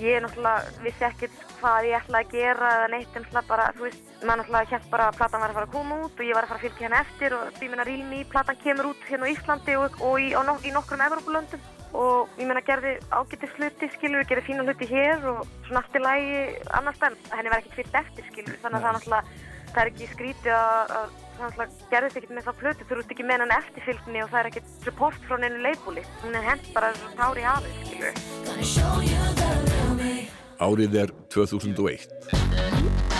ég náttúrulega vissi ekkert hvað ég ætlaði að gera eða neitt en náttúrulega bara, þú veist, maður náttúrulega hélt bara að platan var að fara að koma út og ég var að fara að fylgja hérna eftir og því minna rýlni í platan kemur út hérna á Íslandi og, og í, og nok í nokkrum Evrópulöndum. Og ég meina gerði ágættis hluti skilur, gerði fína hluti hér og svona allt í lagi annars en henni var ekkert fyllt eftir skilur þannig að það er náttúrulega, það er ekki skrítið að, að það gerðist ekkert með það plötu þú ert ekki með henni eftirfylgni og það er ekkert support frá neinu leifbúli hún er hent bara þessu tári hafið skilur Árið er 2001.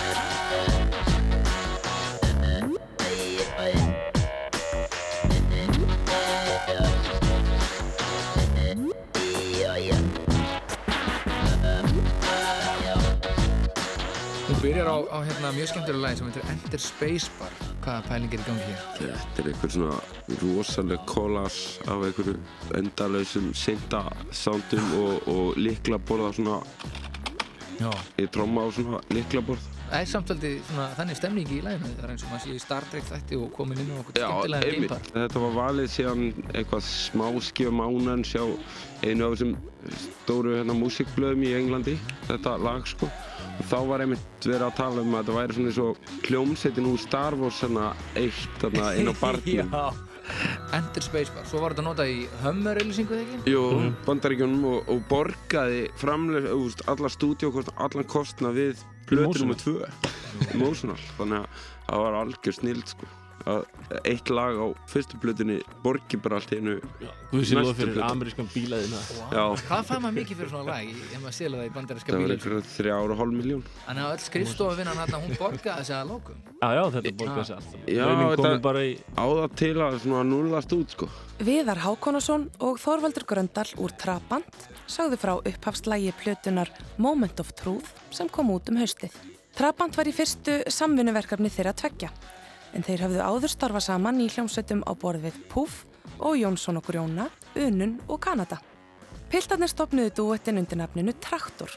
byrjar á, á hérna, mjög skemmtilega lagi sem heitir Enter Spacebar. Hvaða pæling er í gangi hér? Þetta er einhver svona rosaleg collage af einhverju endalausum synda soundum og, og liklaborð á svona Já. í tromma á svona liklaborð Það er samtaldi svona, þannig stemning í læginu. Það er eins og maður sé í Star Trek þætti og komin inn á okkur skemmtilega gamepar. Þetta var valið síðan eitthvað smáskjöf mánan sjá einu af þessum stóru hérna, músikblöðum í Englandi, þetta lag sko. Og þá var einmitt verið að tala um að þetta væri svona eins og hljómsettin úr Star Wars hérna eitt þarna inn á barnum. Já. Enter Spacebar. Svo var þetta notað í Hummer-auðlýsingu, þegar ekki? Jú, bandaríkjunum og, og borgaði framlega, úst, alla stúdíókostna, allan kostna við plötu nr. 2 Emotional, þannig að það var algjör snild sko að eitt lag á fyrstu plötunni borgi bara allt í einu Guð sé lof næstu fyrir amerískan bílaðina. Já, Hvað fær maður mikið fyrir svona lag, ef maður selur það í bandarinska það var bílum? einhverja þrjá ára hálf miljón Þannig að öll skrifstofavinnan hérna, hún borgaði þess að lókum. Já, já, þetta borgaði. Já, Launin komu þetta bara í... á það til að svona núlast út sko Viðar Hákonason og Þorvaldur Gröndal úr Trabant sagðu frá upphafslægi plötunar Moment of Truth sem kom út um haustið. Trabant var í fyrstu samvinnuverkefni þeirra tveggja en þeir hafðu áður starfa saman í hljómsveitum á borð við Puff og Jónsson og Grjóna, Unun og Kanada. Piltarnir stopnuðu dúettin undir nafninu Traktor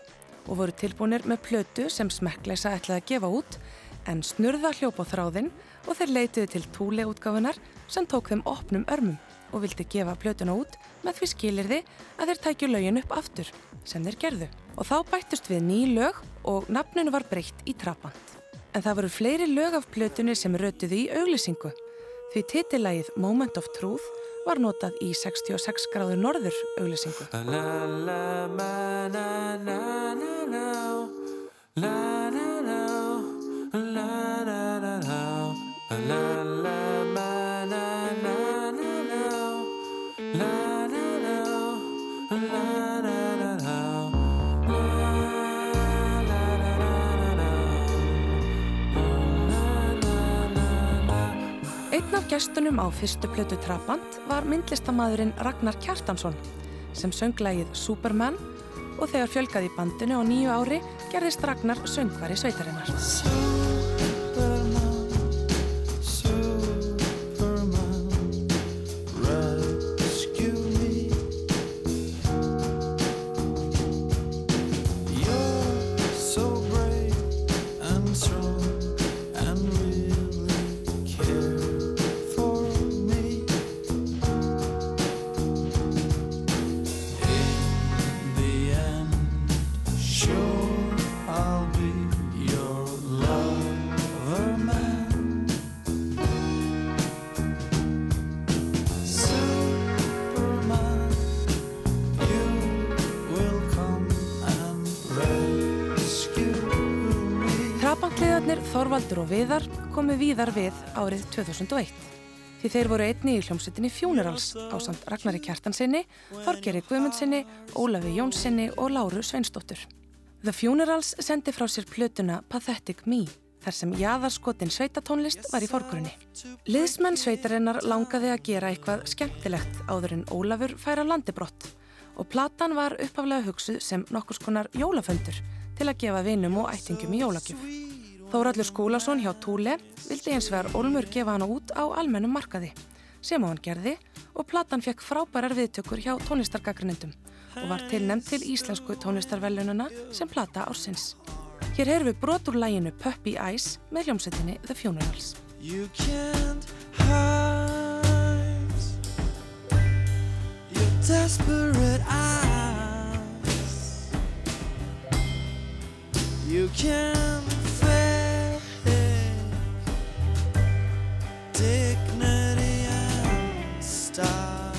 og voru tilbúinir með plötu sem smekkleisa ætlaði að gefa út en snurða hljóp á þráðinn og þeir leituðu til túle útgáfunar sem tók þeim opnum örmum og vildi gefa plötuna út með því skilirði að þeir tækju lögin upp aftur sem þeir gerðu. Og þá bættust við ný lög og nafninu var breytt í Trabant. En það voru fleiri lög af plötunni sem rötuðu í auglýsingu því titillagið Moment of Truth var notað í 66 gráður norður auglýsingu. Einn af gestunum á fyrstu plötu Trabant var myndlistamæðurinn Ragnar Kjartansson sem sönglægið Superman og þegar fjölgaði í bandinu á nýju ári gerðist Ragnar söngvari sveitarinnar. Og Viðar komu víðar við árið 2001. Því þeir voru einni í hljómsveitinni Funerals á samt Ragnari Kjartansinni, Þorgeri Guðmundsinni, Ólafi Jónsinni og Láru Sveinsdóttur. The Funerals sendi frá sér plötuna Pathetic Me, þar sem jaðarskotin sveitatónlist var í fórgrunni. Liðsmenn sveitarinnar langaði að gera eitthvað skemmtilegt áður en Ólafur færa landibrott og platan var uppaflega hugsuð sem nokkurs konar jólaföndur til að gefa vinum og ættingum í jólagjöf. Þóraldur Skúlason hjá Túle vildi eins vegar Olmur gefa hana út á almennum markaði sem á hann gerði og platan fekk frábærar viðtökur hjá tónlistargagrinindum og var tilnæmt til íslensku tónlistarvelununa sem plata ársins. Hér heyrum við brot úr læginu Puppy Eyes með hljómsettinni The Funerals. You can't hide your desperate eyes. You can't dignity and style.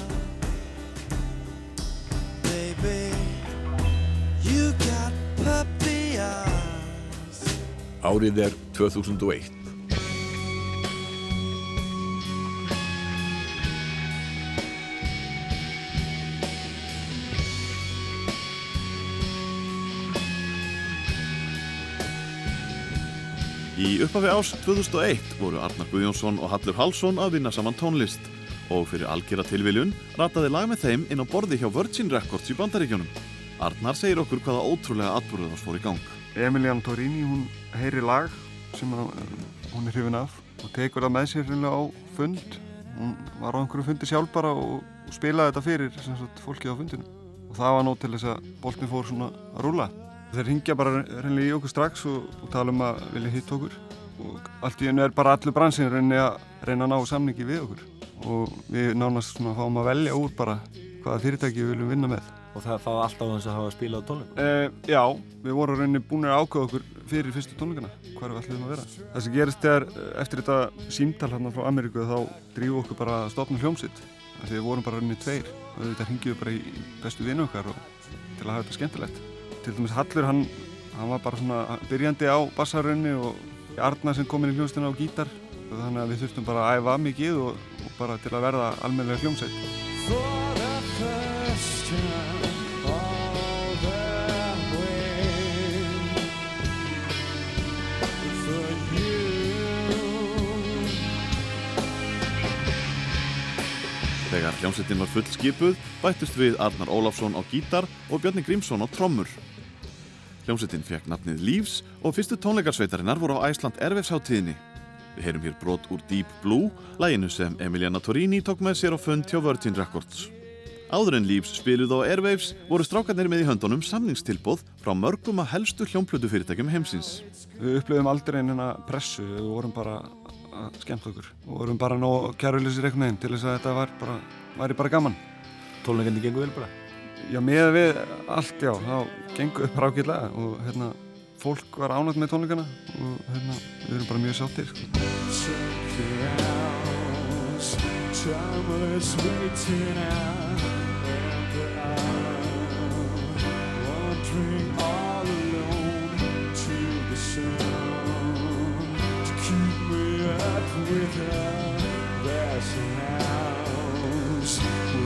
Baby, you got puppy eyes. Árið er 2001. Í upphafi ás 2001 voru Arnar Guðjónsson og Hallur Hallsson að vinna saman tónlist og fyrir algjörða tilviljun rataði lag með þeim inn á borði hjá Virgin Records í Bandaríkjónum. Arnar segir okkur hvaða ótrúlega atbúrið þess fór í gang. Emilian Torini, hún heyri lag sem uh, hún er hrifin af og tekur það með sér hreinlega á fund. Hún var á einhverju fundi sjálf bara og, spilaði þetta fyrir sagt, fólkið á fundinu. Og það var nóg til þess að boltin fór svona að rúla. Þeir ringja bara hreinlega í okkur strax og, og tala um að vilja hitt okkur. Og allt í hennu er bara allur bransin reyni að reyna að ná samningi við okkur. Og við nánast svona fáum að velja úr bara hvaða fyrirtæki við viljum vinna með. Og það fá alltaf þess að hafa spilað á tónleikum? Uh, já, við vorum rauninni búin að ákveða okkur fyrir fyrstu tónleikana, hvað við ætlum að vera. Það sem gerist er, eh, eftir þetta símtal hérna frá Ameríku, þá drífum okkur bara að stopna hljómsitt. Því við vorum bara rauninni tveir og þetta við bara í bestu vinnu okkar og, til að hafa þetta skemmtilegt. Til dæmis Hallur, hann, hann var bara svona byrjandi á bassarunni og Arna sem kom inn í hljómsdina á gítar. Þannig að við þurftum bara að æfa mikið og, og bara til að verða almennilega you Þegar hljómsettin var full skipuð bættust við Arnar Ólafsson á gítar og Björni Grímsson á trommur. Hljómsettin fekk nafnið Leaves og fyrstu tónleikarsveitarinnar voru á Æsland Ervefsháttíðinni. Við heyrum hér brot úr Deep Blue, læginu sem Emiliana Torini tók með sér á fund hjá Virgin Records. Áður en Leaves spiluð á Airwaves voru strákarnir með í höndunum samningstilbóð frá mörgum að helstu hljómplötu fyrirtækjum heimsins. Við upplöfum aldrei einhverja pressu, við vorum bara að skemmta okkur og vorum bara nóg kæruleysi reiknaðinn til þess að þetta var bara, væri bara gaman. Tónleikandi gengur vel bara? Já, með við allt, já, þá gengur upp rákiðlega og hérna, fólk var ánægt með tónleikana og hérna, við erum bara mjög sáttir. Sko.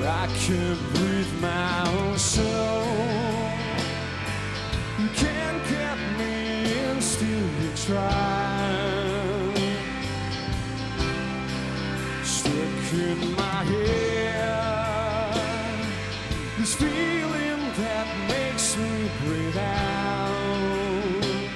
I can breathe my own soul. You can't get me in, still you try. Stuck in my head, this feeling that makes me breathe out.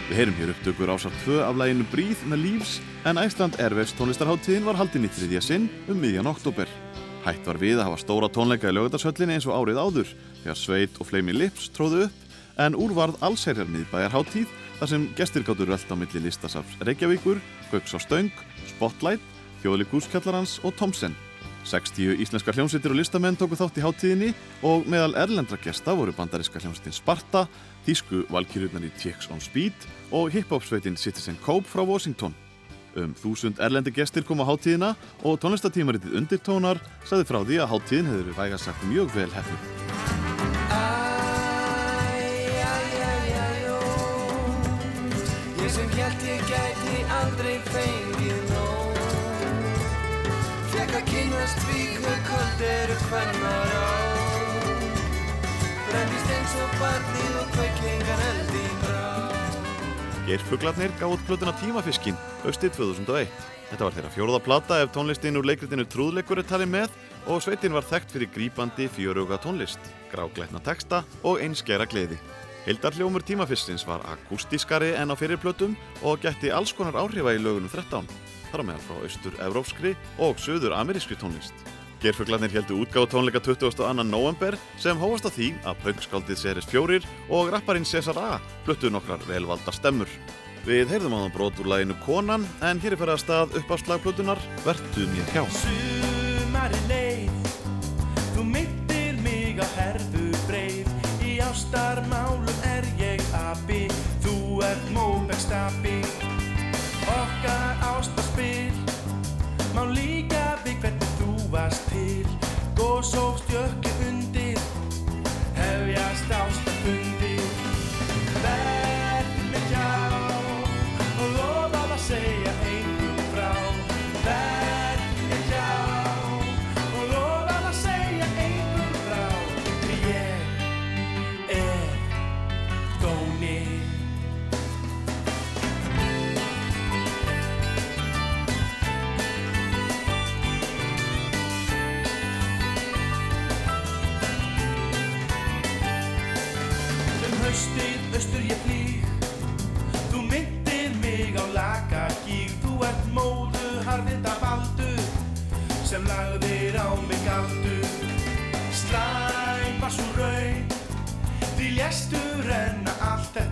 Við heyrum hér upptökur ásar 2 af læginu Breathe með Leaves en Æsland Ervefs tónlistarháttíðin var haldin í þriðja sinn um miðjan oktober. Hætt var við að hafa stóra tónleika í lögadarsöllinni eins og árið áður þegar Sveit og Flaming Lips tróðu upp en úrvarð allsherjar miðbæjarháttíð þar sem gestir gáttur rölt á milli listasafs Reykjavíkur, Gauks á Stöng, Spotlight, Þjóðleikúskjallarans og Thomsen. 60 íslenskar hljómsveitir og listamenn tóku þátt í háttíðinni og meðal erlendra gesta voru bandariska hljómsveitin Sparta, þýsku valkyrjurnar í Chicks on Speed og hip-hop-sveitin Citizen Cope frá Washington. Um þúsund erlendi gestir kom á háttíðina og tónlistatímaritið Undirtónar sagði frá því að háttíðin hefur við væga sagt mjög vel hefðið. Sem held ég gæti aldrei fengið nóg. Fekk að kynast því hver kvöld eru hvennar á Brendist eins og barnið og kveiklingar eldi Geirfuglarnir gáð út plötuna Tímafiskin haustið 2001. Þetta var þeirra fjóruða plata ef tónlistin úr leikritinu Trúðleikur er talið með og sveitin var þekkt fyrir grípandi fjöruga tónlist, gráglætna texta og einskjæra gleði. Hildarhljómur tímafiskins var akústískari en á fyrir plötum og gætti alls konar áhrifa í lögunum 13, þar á meðal frá austur-evrópskri og söður-amerískri tónlist. Geirfuglarnir heldu útgáð tónleika 22. november sem hófast á því að pöngskáldið Seris 4 og rapparinn Cesar A fluttu nokkrar velvalda stemmur. Við heyrðum á það brot úr læginu Konan en hér er fyrir að stað upp á slagplutunar Vertu mér hjá.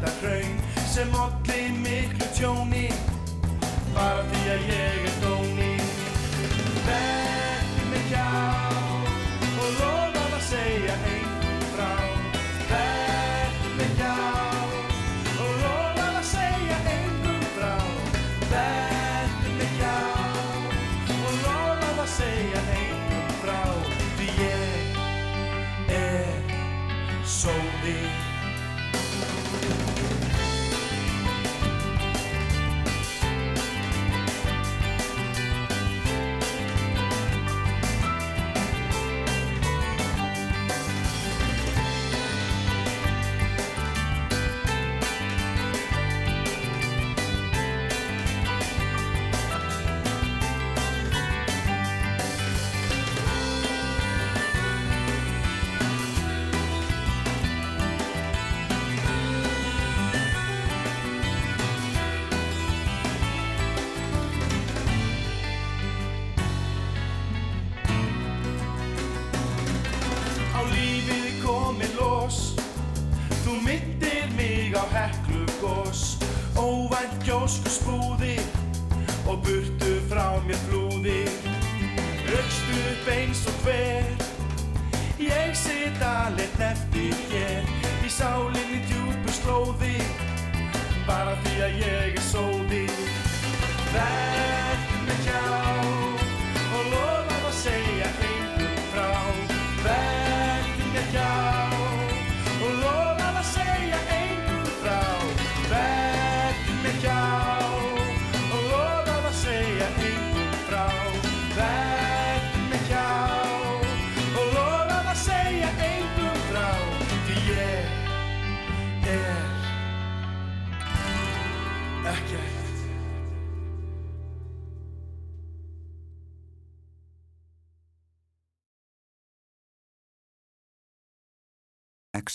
Allt þetta hraun sem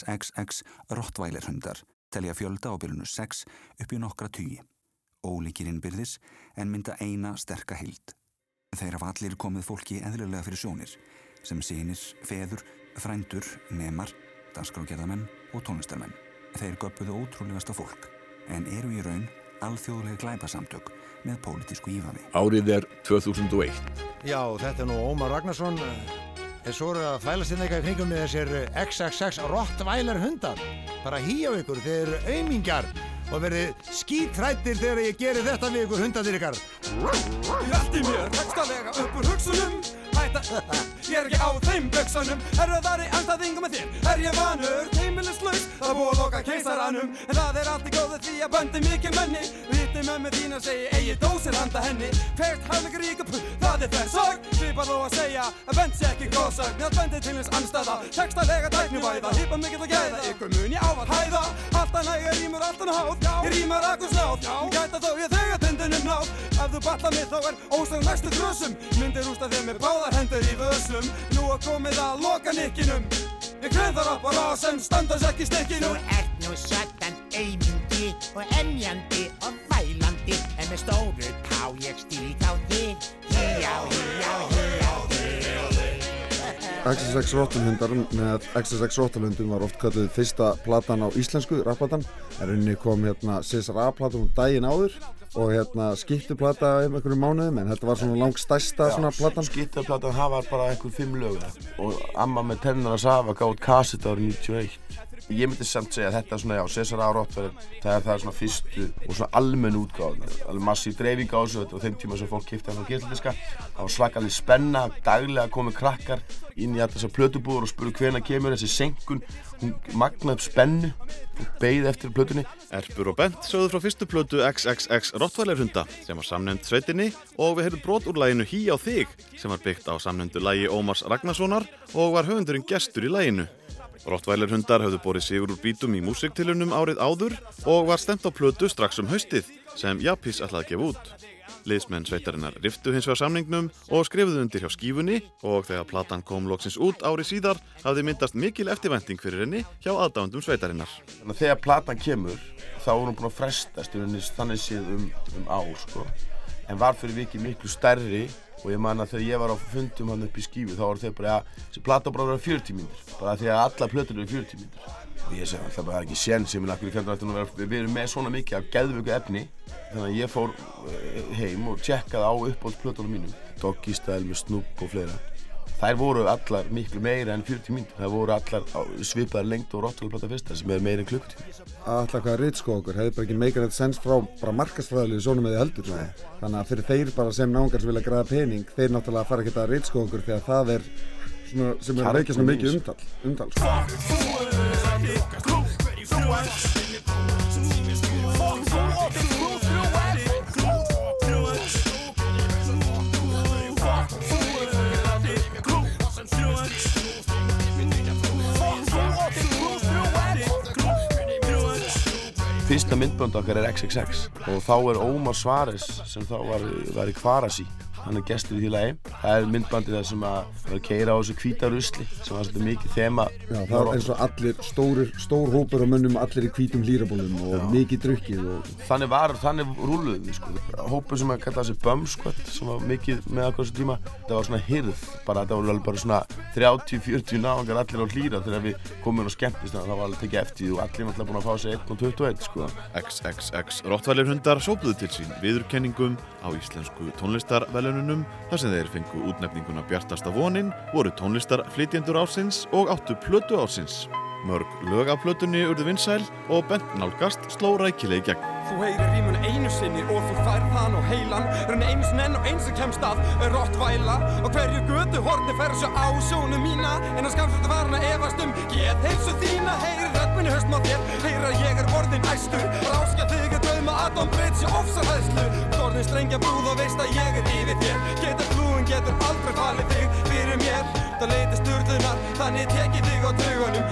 XXX Rottweiler hundar telja fjölda á byrjunu 6 upp í nokkra tugi. Ólíkir innbyrðis en mynda eina sterka heild. Þeir hafa allir komið fólki eðlilega fyrir sjónir sem sínir, feður, frændur, nemar, danskrágerðamenn og tónlistarmenn. Þeir göpuðu ótrúlegasta fólk en eru í raun alþjóðlega glæpasamtök með pólitísku ífafi. Árið er 2001. Já, þetta er nú Ómar Ragnarsson en svo eru að þvælast inn eitthvað í kringum með þessir XXX Rottweiler hundar. Bara hýja á ykkur, þeir eru aumingjar og verið skítrættir þegar ég geri þetta við ykkur hundandir ykkar. Velti mér högstalega upp úr hugsunum Hætta, ég er ekki á þeim buksunum Erfiðari anstæðingum með þér. Er ég vanur, heimilislaus? Það búið að loka keisaranum. En það er allt í góðu því að böndi mikil menni. Viti með með þín að segja Eigi dósir handa henni. Hvert haflegur ríkup, það er þess sorg Svipar þó að segja að bend sé ekki góðsögn Að bendi til hins anstæða Textalega tæknivæða Hýpa mikill að gæða. Ykkur mun ég ávallt hæða. Alltaf næg er rýmur alltaf háð. Ég rýmar akkur snáð. Gæta þó ég þegar tindinum náð. Ef þú batla mig þá er ósögn næstu grössum Myndir rústa þér með báðar hendur í vöslum Nú er komið að loka nikkinum. Ég kreð þar upp á rás sem standast ekki stikkinu Þú ert nú satan aumingi og emjandi og vælandi. En með stóru tá ég stík á þig. Híjá, híjá, híjá, híjá XSX Róttalhundar með XSX Róttalhundum var oft kallið fyrsta platan á íslensku, rapplatan. En rauninni kom hérna César A-platan um daginn áður og hérna skiptuplata um einhverjum mánuðum en þetta var svona langt stærsta svona platan. Skiptaplatan það var bara einhver fimm lög og amma með tennar að safa gátt kassett árið 91 ég myndi samt segja að þetta er svona, já, César. Rottweiler það er það svona fyrstu og svona almenn útgáðan, alveg massíf dreifing á þessu og þeim tíma sem fólk kipta það frá getladiska það var svakalig spenna, daglega komið krakkar inn í alltaf þessar plötubúður og spuru hvena kemur þessi senkun hún magnaði upp spennu og beigði eftir plötunni Erpur og Bent sögðu frá fyrstu plötu XXX Rottweiler hunda sem var samnefnd sveitinni og við heyrðum brot úr læginu Hí á þig sem var byggt á samnefndu lægi Ómars Ragnarssonar og var höfundurinn gestur í læginu. Rottweiler hundar höfðu borið sigur úr bítum í músiktilunum árið áður og var stemt á plötu strax um haustið sem Japis ætlaði að gefa út. Liðsmenn sveitarinnar riftu hins vegar samningnum og skrifuðu undir hjá skífunni og þegar platan kom loksins út ári síðar hafði myndast mikil eftirvænting fyrir henni hjá aðdándum sveitarinnar. þegar platan kemur þá er hún búin að frestast rauninni þannig séð um, um ár sko. en var fyrir vikið miklu stærri og ég man að þegar ég var á fundum hann upp í skífu þá voru þeir bara að þessi plata bara að vera 40 mínútur. Bara því að alla plötur eru 40 mínútur. Og ég segi alltaf bara það er ekki sén sem ég nakkur í fjöndan eftir að vera við erum með svona mikið af geðvöku efni. Þannig að ég fór eh, heim og tjekkaði á uppáhalds plötunum mínum. Doggy Style með Snoop og fleira þær voru allar miklu meira en 40 mínútur þær voru allar á svipaðar lengt og Rottweiler fyrsta sem er meira en klukkutíma Alltaf hvað ritsko okkur hefði bara ekki meikar þetta sens frá bara markasfræðilegu sónum eða heldur svona. Þannig að fyrir þeir bara sem náungar sem vilja græða pening, þeir náttúrulega fara ekki að ritsko okkur þegar það er svona, sem er að veikja svona mikið umtal. umtal Fyrsta myndbönd okkar er XXX og þá er Ómar Svares sem þá var, var í Kvarasi hann er gestur í því lagi. Það er myndbandið þar sem að var að keira á þessu hvíta rusli sem var svolítið mikið þema. Já, það er eins og allir stórir, stór hópur og mönnum allir í hvítum hlýrabólum og Já. mikið drukkið og þannig var, þannig rúluðum við sko. Hópur sem að kalla þessi Squad sem var mikið með okkur þessu tíma. Það var svona hirð, bara þetta var alveg bara svona 30-40 náðangar allir á hlýra þegar við komum inn á skemmtist. Það var alveg tekið eftir því og allir náttúrulega búin að fá sig 1 og 21 sko. XXX Rottweiler hundar sópuðu til sín viðurkenningum á íslensku tónlistarvelununum þar sem þeir fengu útnefninguna Bjartasta vonin, voru tónlistarflytjendur ásins og áttu plötu ásins. Mörg lög af plötunni urðu vinsæl og bent nálgast sló rækileg gegn. Þú heyrir rímun einu sinni og þú færð hann á heilan. Rönni einu sinni enn og eins sem kemst að Rottvæla og hverju götu horni fer svo á sjónu mína. En þetta varan að efast um Get heilsu þína, heyrir rödd minni höstum á þér. Heyrir að ég er orðin æstur. Ráskja þig að döðma að Don Brits ég ofsar hæðslu Orðin strengja brúð og veist að ég er yfir þér. Getur flúin, getur aldrei falið þig fyrir mér Sturlunar, þannig tek ég þig á taugunum.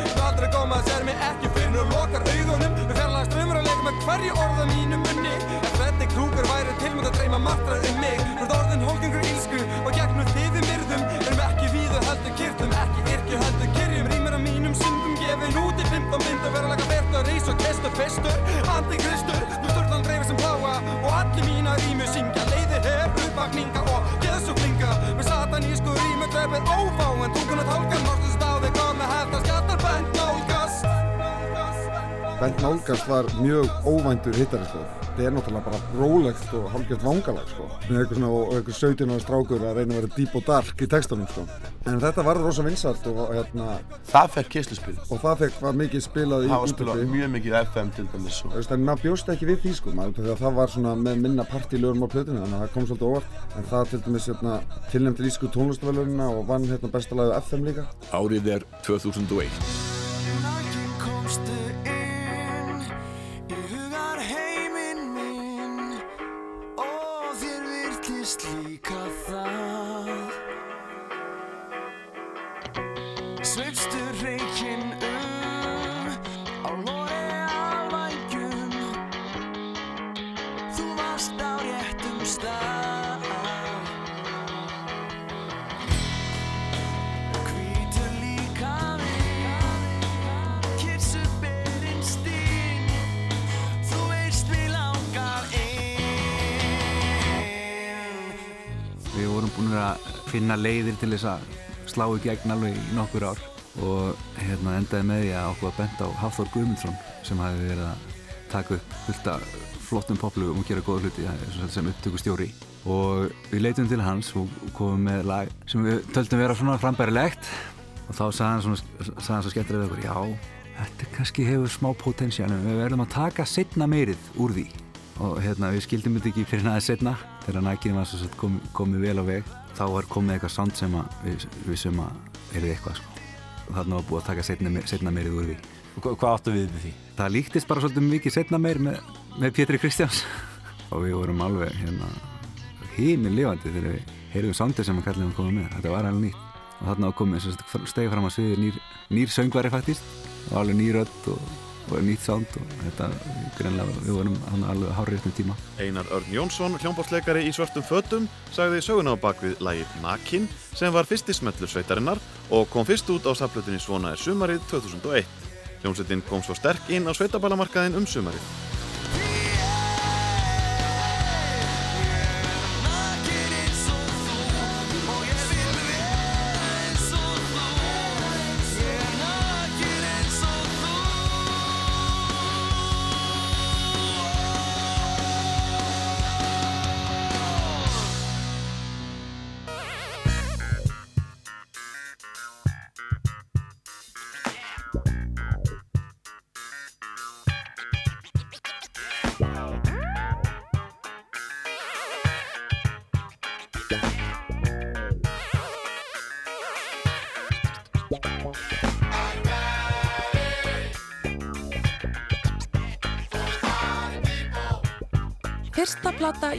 Koma að sér mig ekki fyrir og lokar augunum. Við að leika með hverju orða mínu munni. En hvernig krúkur væri tilmönd að dreyma martrað um mig? Ert orðin hólgengur ílsku og gegnum þið við myrðum? Erum ekki víðu heldur kyrtum, ekki yrkju heldur kyrjum. Rýmur á mínum syndum gefin út í 15 mynd Og vera laga fert og reys og kestur festur Antikristur, þú sturlan dreifir sem bláa Og allir mína rýmu syngja. Leiðir her, uppvakninga og Með satanísku rýmu drefið ófá En tunguna tálkan, mortust á þig Kom með hægt að skjattar bent nálgast Bent Nálgast var mjög óvæntur hittari sko. Það er náttúrulega bara rólegt og hálfgjöld vangalag sko. Með eitthvað svona og eitthvað 17 ára strákur að reyna að vera deep og dark í textunum sko. En þetta var rosa vinsalt og hérna Það fekk keisluspil Og það fekk var mikið spilað í Það var spilað mjög mikið FM til dæmis og... Þú veist, en maður bjóst ekki við því sko, maður, þegar það var svona með minna partílögum á plötunni, þannig að það kom svolítið óvart. En það til dæmis hérna, tilnæmdi ísku tónlistavælunina og vann hérna besta lagið FM líka. Árið er 2001. virtist líka það. Sveifstu reikinn um á lóri alvængjum Þú varst á réttum stað inn Við vorum búin að finna leiðir til þess að slá í gegn alveg í nokkur ár. Og hérna endaði með því að okkur að benda á Hafþór Guðmundsson sem hafi verið að taka upp fullt af flottum poplugum og gera góða hluti sem- upptökustjóri. Og við leitum til hans og komum með lag sem við töldum vera svona frambærilegt. Og þá sagði hann svona, sagði hann svo skemmtilega við okkur já, þetta kannski hefur smá potensial en við verðum að taka setna meirið úr því og hérna við skildum þetta ekki fyrir næðið setna þegar nækinn var svo komið vel á veg þá var komið eitthvað sound sem að við, við sem að erið eitthvað sko. og þarna var búið að taka setna, setna meirið úr því. Og hvað áttu við með því? það líktist bara svolítið mikið setna meir með, með Pétri Kristjáns. Og við vorum alveg hérna híminn lifandi þegar við heyrðum soundið sem að kallið hann komið með. Þetta var alveg nýtt. Og þarna var komið stegi fram að sviði nýr, nýr söngvari faktist. Og alveg nýr rödd og, og nýtt sound og þetta greinlega við vorum hann alveg hárið um tíma Einar Örn Jónsson, hljómbórsleikari í svörtum fötum, sagði söguna á bakvið lagið Nakin sem var fyrsti smellur sveitarinnar og kom fyrst út á saflutinni Svona er sumarið 2001. Hljómsveitin kom svo sterk inn á sveitabalamarkaðin um sumarið.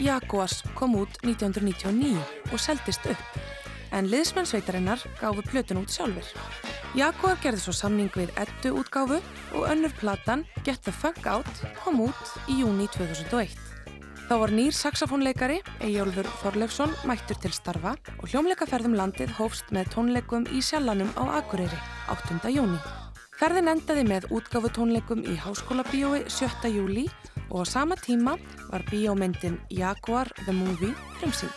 Jaguars kom út 1999 og seldist upp, en liðsmenn sveitarinnar gáfu plötun út sjálfur. Jaguar gerði svo samning við Eddu útgáfu og önnur platan Get the Funk Out kom út í júni 2001. Þá var nýr saxofónleikari, Eyjólfur Þorleifsson, mættur til starfa og hljómleikaferðum landið hófst með tónleikum í Sjallanum á Akureyri 8. júni. Ferðin endaði með útgáfu tónleikum í Háskóla bíói 7. júli og á sama tíma var bíómyndin Jaguar the Movie frumsýnd.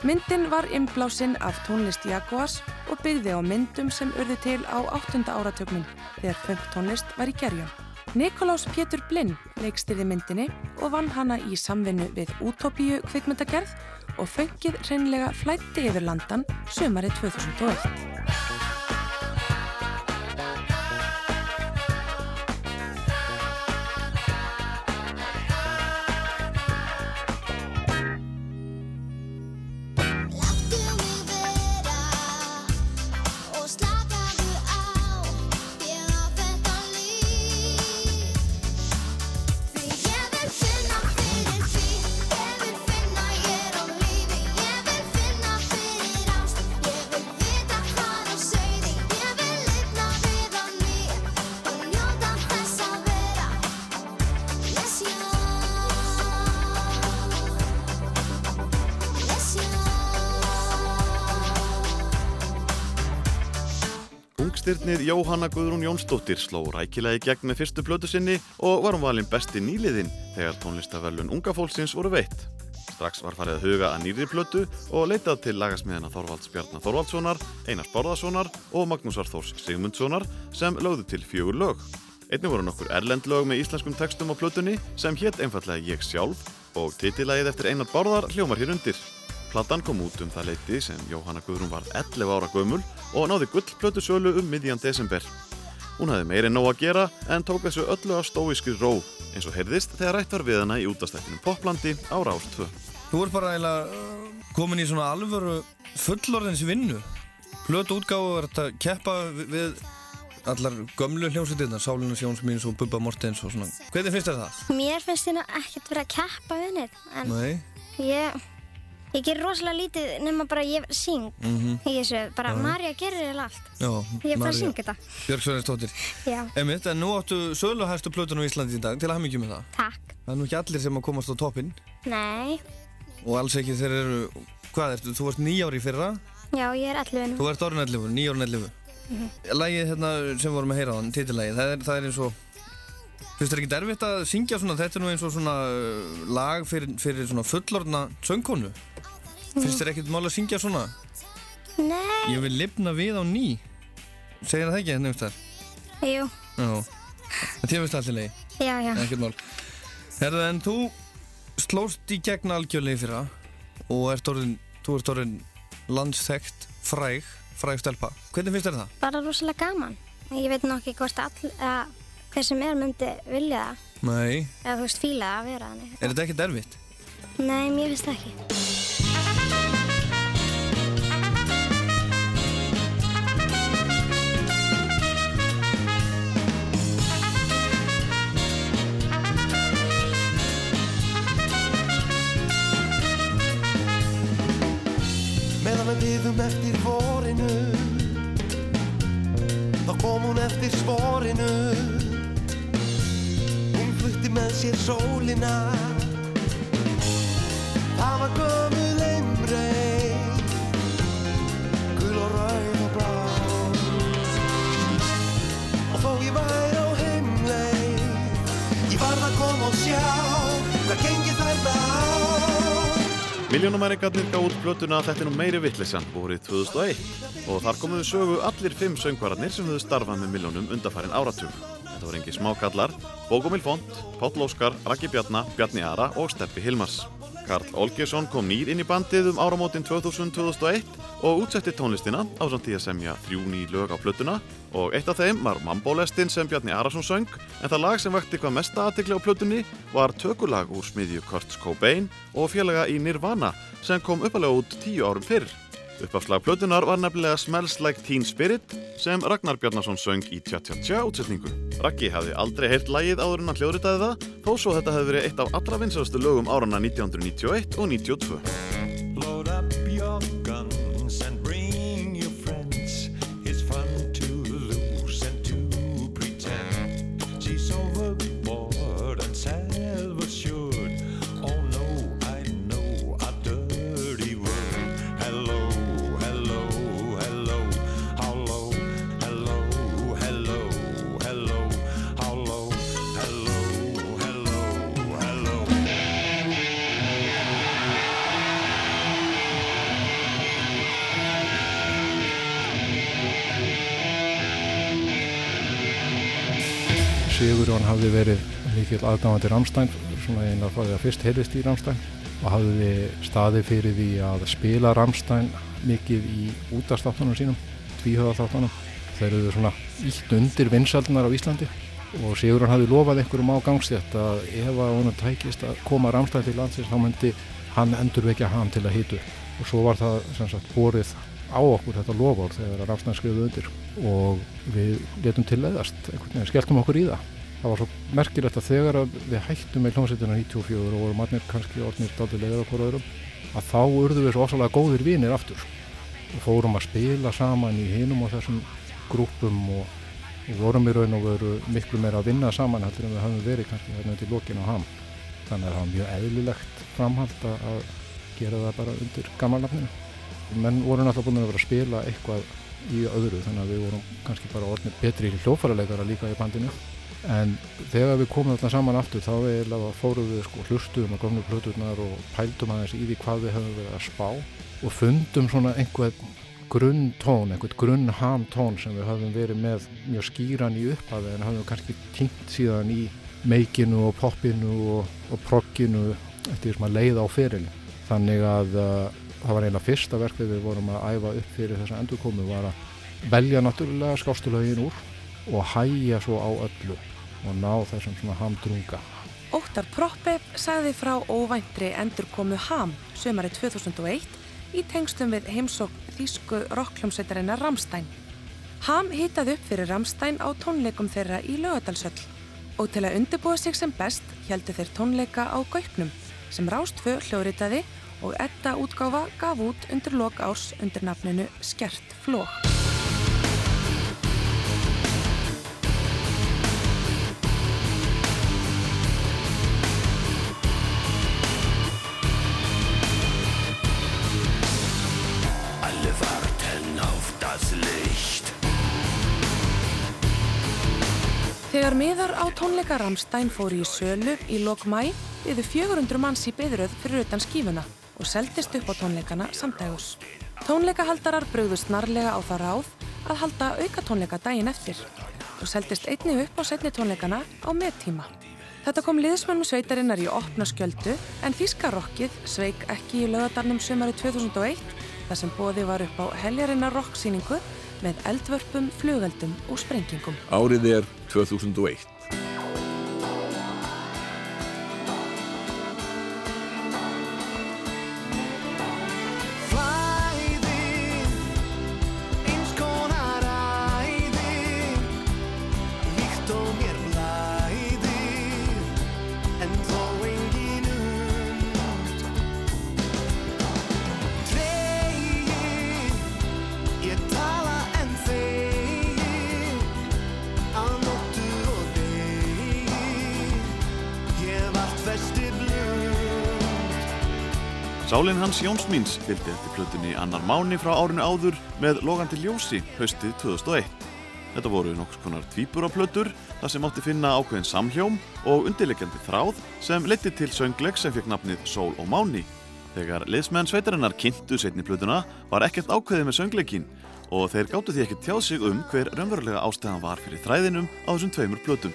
Myndin var innblásinn af tónlist Jaguars og byggði á myndum sem urði til á 8. áratögnum þegar funktónlist var í gerjun. Nikolás Pétur Blinn leikstyrði myndinni og vann hana í samvinnu við Utopíu kvikmyndagerð og funkið hreinlega flætti yfir landan sömarið 2001. Ungstyrnir Jóhanna Guðrún Jónsdóttir sló rækilega í gegn með fyrstu plötu sinni og var hún valinn besti nýliðinn þegar tónlistaverlun unga fólksins voru veitt. Strax var farið að huga að nýri plötu og leitað til lagasmiðina Þorvalds Bjarnar Þorvaldssonar, Einars Borðarssonar og Magnúsar Þórs Sigmundssonar sem lögðu til fjögur lög. Einnig voru nokkur erlend lög með íslenskum textum á plötunni sem hétt einfallega Ég sjálf og titillægið eftir Einar Bárðar hljómar hér undir. Platan kom út um það leiti sem Jóhanna Guðrún varð 11 ára gömul og náði gullplötu sölu um miðjan desember. Hún hafði meiri nóg að gera en tók þessu öllu af stóískri ró eins og heyrðist þegar rætt var við hana í útastættinum Poplandi á Rás 2. Þú ert bara eiginlega uh, komin í svona alvöru fullorðins vinnu. Plötu útgáfu er þetta að keppa við- allar gömlu hljómsveitirna, Sálinu Sjónsmíns og Bubba Mortens og svona. Hvernig finnst þér það? Mér finnst hérna ekkert vera að keppa við neitt en Nei. ég, ég ger rosalega lítið nema bara ég syng Mhm. í þessu, bara Já. Marja gerir eiginlega allt Já, Ég er bara að syngja þetta. Björg Sverrisdóttir. Já, Emitt, en nú áttu söluhæstu plötun á Íslandi í dag, til að hafa mikið með það. takk Það er nú ekki allir sem að komast á toppinn Nei, og alls ekki þeir eru, hvað ertu, þú varst nýjári í fyrra, já ég er 11 þú ert orðin 11, nýjárinn 11. Mhm. Lægið hérna sem vorum að heyra á hann, titilægið, það er, það er eins og Finnst þér ekki erfitt að syngja svona, þetta er nú eins og svona uh, lag fyrir, fyrir svona fullorðna söngkonu Finnst þér ekkert mál að syngja svona? Nei. Ég vil lifna við á ný. Segir það ekki hérna þar? Jú, Já. En þér finnst allt í lagi? já, já. Ekkert mál. Herðu, en þú slóst í gegn algjörlega fyrra og ert orðin, þú ert orðin landsþekkt, fræg, fræg stelpa. Hvernig finnst þér það? Bara rosalega gaman. Ég veit nokk ekki hvort all, að hver sem er myndi vilja það. Nei. Eða þú veist, fíla að vera þannig. Er þetta ekkert erfitt? Nei, mér finnst það ekki. Meðan við byðum eftir vorinu. Þá kom hún eftir sporinu. Hún flutti með sér sólina. Það var gömul einrei Gul og rauð og blá. Og þó ég væri á heimleið Ég varð að koma og sjá Hvað gengið Miljónumæringarnir gá út plötuna Þetta er nú meiri vittlisann vorið 2001 og þar komuðu sögu allir fimm söngvararnir sem höfðu starfað með miljónum undarfærin áratug. Þetta voru engi smákallar, Bókumil Font, Páll Óskar, Raggi Bjarna, Bjarni Ara og Steppi Hilmars. Karl Olgesson kom nýr inn í bandið um áramótin 2000-2001 og útsetti tónlistina á samt því að semja þrjú ný lög á plötuna og eitt af þeim var Mambolestin sem Bjarni Arason söng en það lag sem vekti hvað mesta aðtikli á plötunni var tökulag úr smiðju Kurt Cobain og félaga í Nirvana sem kom uppalega út tíu árum fyrr. Uppafslag plötunar var nefnilega Smells Like Teen Spirit sem Ragnar Bjarnason söng í Tja Tja Tja útsetningu. Raggi hafði aldrei heyrt lagið áður en hann hljóðritaði það þó svo þetta hefði verið eitt af allra vinsalastu lögum árana 1991 og 92. hafði verið mikill aðdáðandi Ramstein, svona eina frá því að fyrst heyrðist í Ramstein og hafði staði fyrir því að spila Ramstein mikið í útastáttunum sínum, tvíhöðaþáttunum. Þeir eru svona ítt undir vinsaldunar á Íslandi og Sigurjón hafði lofað einhverjum á gangstétt að ef að honum tækist að koma Ramstein til landsins þá myndi hann endurvekja hann til að hitu og svo var það sem sagt borið á okkur þetta lofár þegar Ramstein skrifuði undir. Og við letum til leiðast einhvern veginn, skelltum okkur í það það var svo merkilegt að þegar að við hættum með hljómsveitina 94 og vorum allir kannski orðnir daldi leiður okkur öðrum að þá urðum við svo ofsalega góðir vinir aftur og fórum að spila saman í hinum og þessum grúpum og, og vorum í raun og veru miklu meira að vinna saman heldur en við höfum verið kannski hérna til lokin á ham. Þannig að það var mjög eðlilegt framhald að gera það bara undir gammalnafninu menn voru náttúrulega búin að vera að spila eitthvað í öðru þannig að við vorum kannski bara orðnir betri hljófaraleikara líka í bandinu en þegar við komum þarna saman aftur þá eiginlega fórum við sko hlustuðum á gömlu plöturnar og pældum aðeins í því hvað við höfum verið að spá og fundum svona einhvern grunn tón, einhvern grunn ham tón sem við höfum verið með mjög skýran í upphafi en höfum kannski týnt síðan í meikinu og poppinu og, og progginu eftir sem að leiða á ferilin þannig að uh, það var eiginlega fyrsta verk þegar við vorum að æfa upp fyrir þessa endurkomu var að velja náttúrulega skástulögin úr og hæja svo á öllu og ná þessum svona hamdrunga. Óttar Proppe sagði frá óvæntri endurkomu Ham sömari 2001 í tengstum við heimsók þýsku rockljómsveitarinnar Ramstein. Ham hitaði upp fyrir Ramstein á tónleikum þeirra í Laugadalsöll og til að undirbúa sig sem best heldu þeir tónleika á Gaupnum sem Rástfö hljóðritaði og Edda útgáfa gaf út undir lok árs undir nafninu Skert Flók. Þegar miðar á tónleika Ramstein fóru í sölu í lok mæ byðu 400 manns í byðröð fyrir utan skífuna og seldist upp á tónleikana samdægus. Tónleikahaldarar brögðu snarlega á það ráð að halda aukatónleika daginn eftir og seldist einni upp á setni tónleikana á meðtíma. Þetta kom liðsmönnum sveitarinnar í opna skjöldu en Þískarokkið sveik ekki í lögadarnum sömari 2001 þar sem bóði var upp á heljarinnar rocksýningu með eldvörpum, flugeldum og sprengingum. Árið er 2001. Sálinn hans Jóns Míns fylgdi eftir plötunni annar máni frá árinu áður með logandi ljósi haustið 2001. Þetta voru nokkus konar tvíburaplötur þar sem átti finna ákveðin samhjóm og undirleikjandi þráð sem leiti til söngleik sem fekk nafnið Sól og Máni. Þegar liðsmenn sveitarinnar kynntu setni plötuna var ekkert ákveðið með söngleikin og þeir gáttu því ekki tjáð sig um hver raunverulega ástæðan var fyrir þræðinum á þessum tveimur plötum.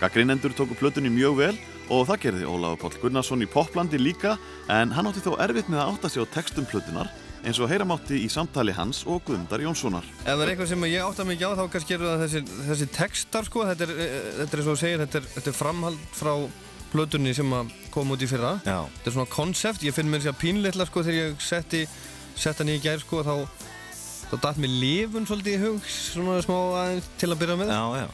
Gaggrínendur tóku plötunni mjög vel og það gerði Ólafur Páll Gunnarsson í Poplandi líka en hann átti þó erfitt með að átta sig á textum plötunar eins og heyra mátti í samtali hans og Guðmundar Jónssonar. Ef það er eitthvað sem ég átta mig ekki á þá kannski eru það þessi, þessi textar sko, þetta er, eh, þetta er svo að segja, þetta er, þetta er framhald frá plötunni sem að koma út í fyrra. Já. Þetta er svona konsept, ég finn mér sér pínleitla sko þegar ég setti, sett hann í gær sko þá, þá datt mér lifun svolítið í hug, svona smá aðeins til að byrja með. Já, já.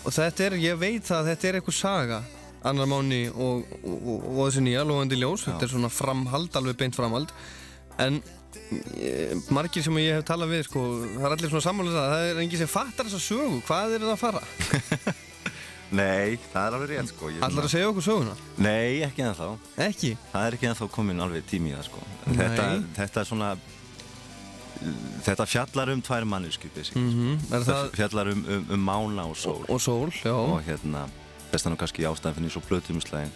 Og þetta er, ég veit það að þetta er eitthvað saga, annar mánu og, og, og, og þessi nýja, Lóðandi Ljós, þetta er svona framhald, alveg beint framhald. En e, margir sem ég hef talað við, sko, það er allir svona samanlega það, það er enginn sem fattar þessa sögu, hvað er það að fara? Nei, það er alveg rétt sko. Allar að segja okkur söguna? Nei, ekki ennþá. Ekki? Það er ekki ennþá komin alveg tími í það sko. Þetta, þetta er svona Þetta fjallar um tvær mannesku Mhm, er Þetta það- fjallar um, um, um mána og sól. Og sól, já. Og hérna, þess vegna kannski ástæðan fyrir svo plötumslægin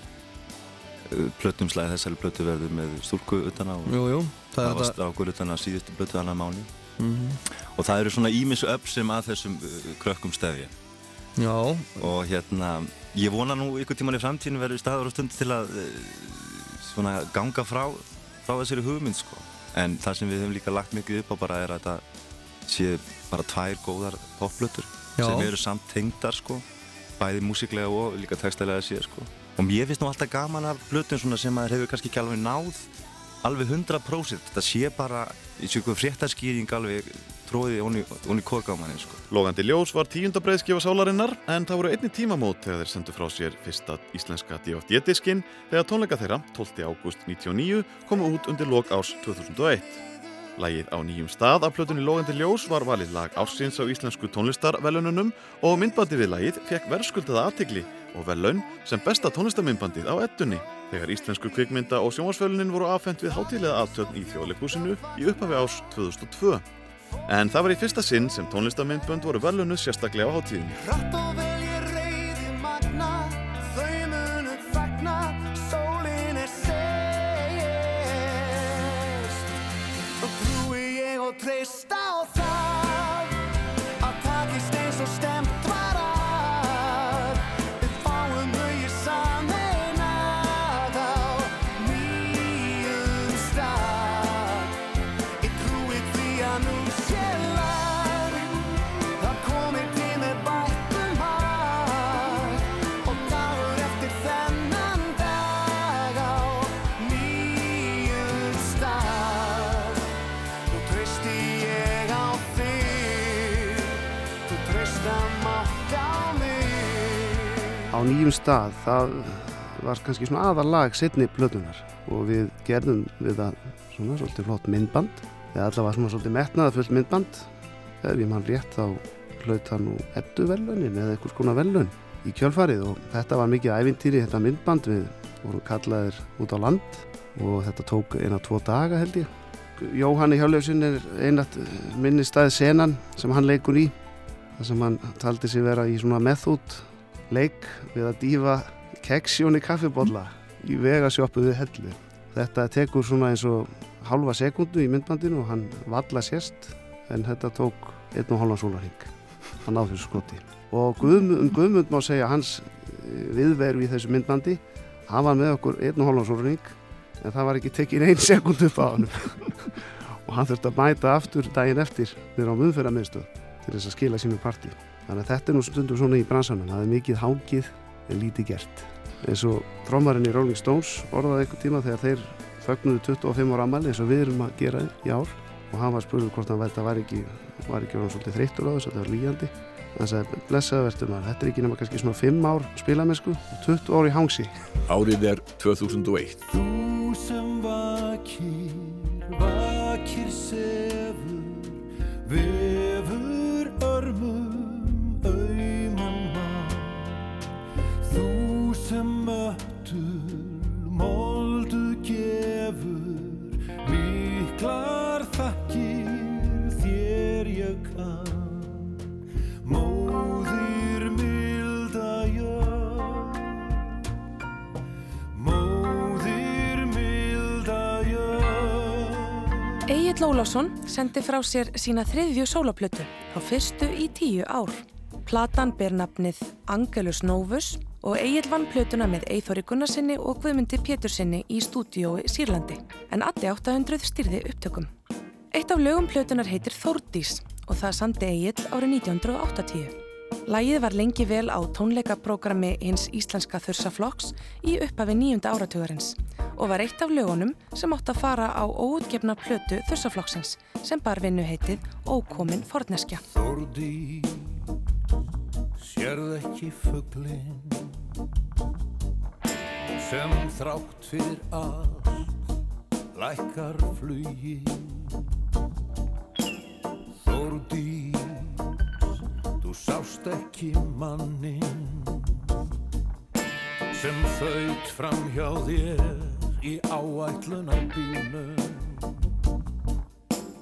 Plötumslægi þessari plötu verður með stúlku utan á. Jú, jú, það er Það var strákur utan á síðustu plötu annar mánu Mhm. Og það eru svona ímis upp sem að þessum uh, krökkum stefja Já. Og hérna, ég vona nú ykkur tíman í framtíðinu verður staður og stund til að uh, svona ganga frá, frá þessari hugmynd sko. En það sem við höfum líka lagt mikið upp á bara er að þetta sé bara tvær góðar popplötur sem eru samt tengdar sko, bæði músiklega og líka textalega sér sko. Og mér finnst nú alltaf gaman af svona sem maður hefur kannski ekki alveg náð alveg 100% þetta sé bara í sjöku fréttaskýring alveg tróði onni, onni kókámaninn sko. Logandi ljós var tíundabreiðskjöfa sálarinnar en það voru einni tímamót þegar þeir sendu frá sér fyrsta íslenska DFD-diskinn þegar tónleika þeirra 12. ágúst 99 komu út undir lok árs 2001. Lægið á nýjum stað af plötunni Logandi ljós var valið lag ársins á íslensku tónlistarvelununum og myndbandi við lægið fekk verðskuldaða aðtegli og velun sem besta tónlistamindbandið á ettunni þegar íslensku kvikmynda og sjónvarsvelunin voru afhent við hátíðlega aftöfn í þjóðleikúsinu í upphafi árs 2002. En það var í fyrsta sinn sem tónlistamindbönd voru velunuð sérstaklega á hátíðinni. Og treysta á það nýjum stað það var kannski svona aðalag setni plötunar og við gerðum við það svona svolítið flott myndband eða allavega svona svolítið metnaða fullt myndband. Ef ég mann rétt þá hlaut það nú ettu velunin eða einhvers konar velun í kjölfarið. Og þetta var mikið ævintýri þetta myndband. Við vorum kallaðir út á land og þetta tók eina tvo daga held ég. Jóhanni Hjálfsson er einat minni staði senan sem hann leikur í. Þar sem hann taldi sig vera í svona method leik við að dýfa keksjón í kaffibólla í vegasjópu við hellu Þetta tekur svona eins og halva sekundu í myndbandinu og hann valla sérst en þetta tók einn og halvan sólarhing að ná þessu skoti. Og Guðmund, um Guðmund má segja hans eh, viðveru í þessu myndbandi, hann var með okkur einn og halvan sólarhing en það var ekki tekin einn sekundu upp á hann og hann þurfti að mæta aftur daginn eftir nýra á muðferðarmiðstöð til þess að skila sínu partí. Þannig að þetta er nú stundum svona í bransanum, það er mikið hángið en lítið gert. Eins og trómarinn í Rolling Stones orðaði einhver tíma þegar þeir fögnuðu 25 ára ammali eins og við erum að gera í ár og hann var spurður hvort hann velta var ekki, var ekki orðan svolítið þreyttur á þessu, þetta var líjandi. Hann sagði, blessaðu verður maður, þetta er ekki nema kannski svona 5 ár spilamennsku og 20 ár í hangsi. Árið er 2001. Þú sem vakir, vakir sefur, vefur örmum sem möttur, moldu gefur, miklar þakkir þér ég kann. Móðir milda jörg, móðir milda jörg. Egil Ólafsson sendi frá sér sína þriðju sólaplötu á fyrstu í tíu ár. Platan ber nafnið Angelus Novus og Egil vann plötuna með Eithori Gunnarsinni og Guðmundi Pétursinni í stúdiói Sýrlandi, en allir 800 styrði upptökum. Eitt af lögum plötunar heitir Þórdís og það sandi Egil árið 1980. Lægið var lengi vel á tónleikaprógrami hins íslenska þursaflokks í upphafi nýjunda áratugarins og var eitt af lögunum sem átt að fara á óutgefna plötu þursaflokksins sem bar vinnu heitið Ókomin forneskja. Þórdi, sérð ekki fugglinn sem þrátt fyrir allt lækkar flugi Þórdi, þú sást ekki mannin sem þaut fram hjá þér í áætlunar bílnum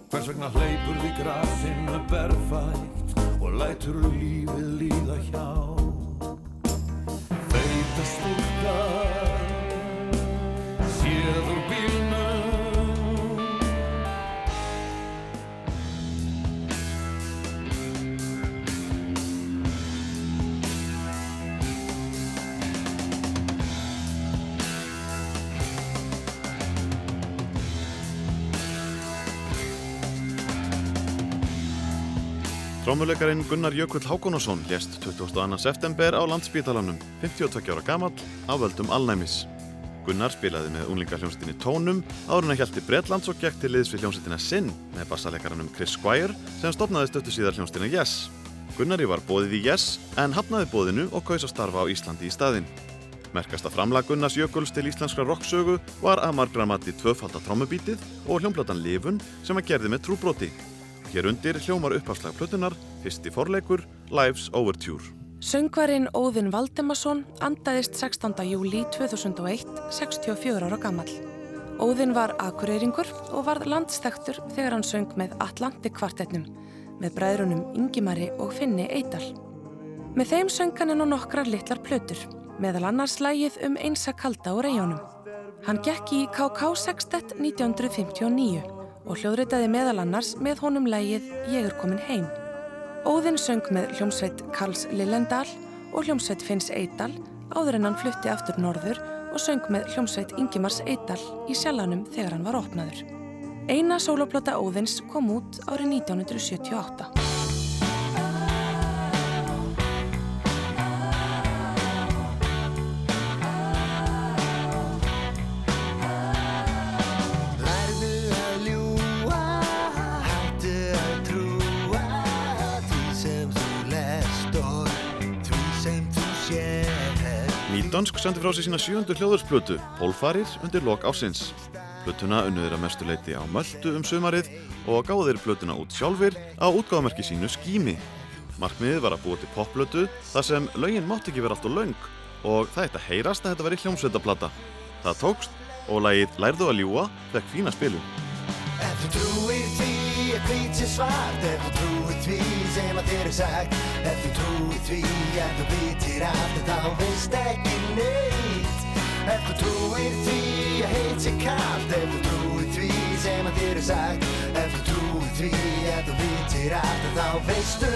Hvers vegna hleypur því grasinu berfætt og lætur lífið líða hjá. Feita stúlka Trómuleikarinn Gunnar Jökull Hákonarsson lést 22. september á landsbítalanum, 52 ára gamall, á völdum alnæmis. Gunnar spilaði með unglingarhljómsveitinni Tónum áður en að hjælti Bretlands og gekk til liðs við hljómsveitina Sinn með bassaleikaranum Chris Squire sem stopnaði stöttu síðar hljómsveitina Yes. Gunnari var bóðið í Yes en hafnaði bóðinu og kaus að starfa á Íslandi í staðinn. Merkasta framlag Gunnars Jökuls til íslenskra rocksögu var að margramati tvöfalda trommubítið og hljómblatan Livun sem að gerði með trúbroti. Hér undir hljómar upphafslag plötunar, fyrsti forleikur, Lives Overture. Söngvarinn Óðinn Valdemarsson andaðist 16. júli 2001, 64 ára gammal. Óðinn var akureyringur og varð landstæktur þegar hann söng með Atlantik kvartetnum með bræðrunum Ingimari og Finni Eidal. Með þeim söng hann inn á nokkrar litlar plötur, meðal annars lægið um einsa kalda á reyjónum. Hann gekk í KK Sextet 1959 og hljóðritaði meðal annars með honum lægið Ég er komin heim. Óðinn söng með hljómsveit Karls Lillendal og hljómsveit Finns Eidal áður en hann flutti aftur norður og söng með hljómsveit Ingimars Eidal í sjallanum þegar hann var opnaður. Eina sóloplata Óðins kom út árið 1978. Nýdönsk sendi frá sig sína sjöndu hljóðursplötu, Pólfarir, undir lok ásins. Plötuna unnuður að mestu leiti á Möldu um sumarið og gáðir plötuna út sjálfur á útgáðamerki sínu Skými. Markmiðið var að búa til popplötu þar sem lögin mátt ekki vera allt og löng og það eitt að heyrast að þetta veri hljómsveitaplata. Það tókst og lagið Lærðu að ljúa fekk fína spilum. Sem að þér er sagt. Ef þú trúir því að þú vitir allt en þá veist ekki neitt. Ef þú trúir því sé heitt, sé kallt Ef þú trúir því sem að þér er sagt. Ef þú trúir því að þú vitir allt Þá veistu,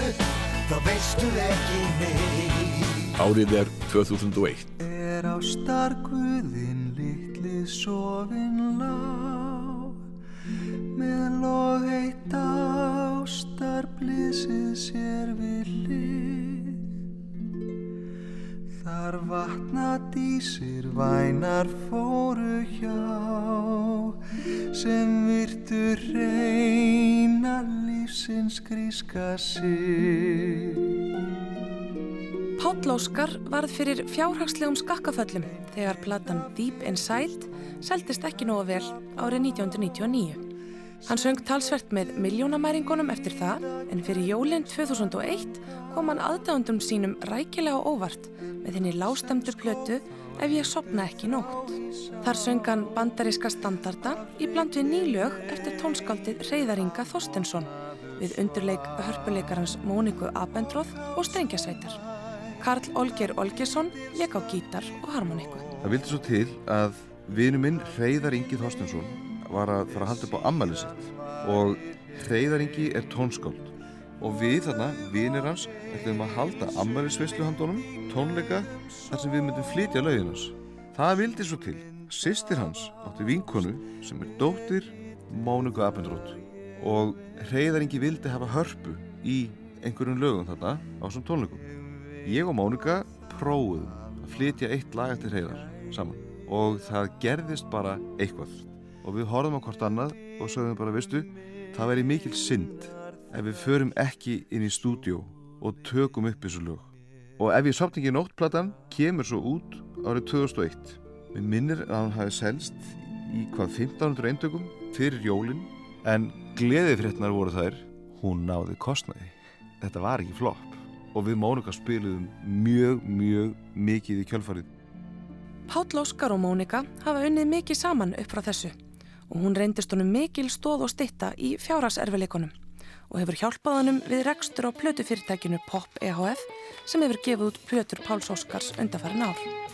þá veistu ekki neitt. Árið er 2001. Er ástarkuðin litli sofin lá með log heitt ástarblísið sér við hlið Þar vatna dísir vænar fóru hjá sem virtu reyna lífsins gríska sig Páll Óskar varð fyrir fjárhagslegum skakkaföllum þegar platan Deep Inside seldist ekki nógu vel árið 1999. Hann söng talsvert með miljónamæringunum eftir það en fyrir jólinn 2001 kom hann aðdándum sínum rækilega óvart með henni lástemdu plötu ef ég sopna ekki nótt. Þar söng hann bandaríska standarda í bland við nýlög eftir tónskáldið Reyðaringa Þorstensson við undurleik hörpuleikarans Móniku Abendróð og strengjasveitar. Karl Olger Olgersson leik á gítar og harmoniku. Það vildi svo til að vinu minn Hreyðar Ingi Þorstensson var að fara að halda upp á ammæli sitt og Hreyðar Ingi er tónskáld og við þarna, vinir hans, ætlum að halda ammælisveislu handónum, tónleika þar sem við myndum flytja lögin hans. Það vildi svo til. Sistir hans átti vinkonu sem er dóttir Mónugu Abendrótt og Hreyðar Ingi vildi hafa hörpu í einhverjum lögum þarna á þessum tónleikum. Ég og Mónika prófuðum að flytja eitt lag eftir Hreyðar saman og það gerðist bara eitthvað og við horfum á hvort annað og sögum bara, veistu, það væri mikil synd ef við förum ekki inn í stúdjó og tökum upp þessu lög. Og ef ég sátt ekki nóttplatan kemur svo út árið 2001. Mér minnir að hann hafi selst í hvað 1500 eintökum fyrir jólin en gleðifréttnar voru þær, hún náði kostnaði. Þetta var ekki flopp og við Mónika spiluðum mjög, mjög mikið í kjölfarið. Páll Óskar og Mónika hafa unnið mikið saman upp frá þessu og hún reyndist honum mikil stóð og stitta í fjárhagserfileikunum og hefur hjálpað honum við rekstur á plötufyrirtækinu Pop EHF sem hefur gefið út plötur Páls Óskars undarfærin ár.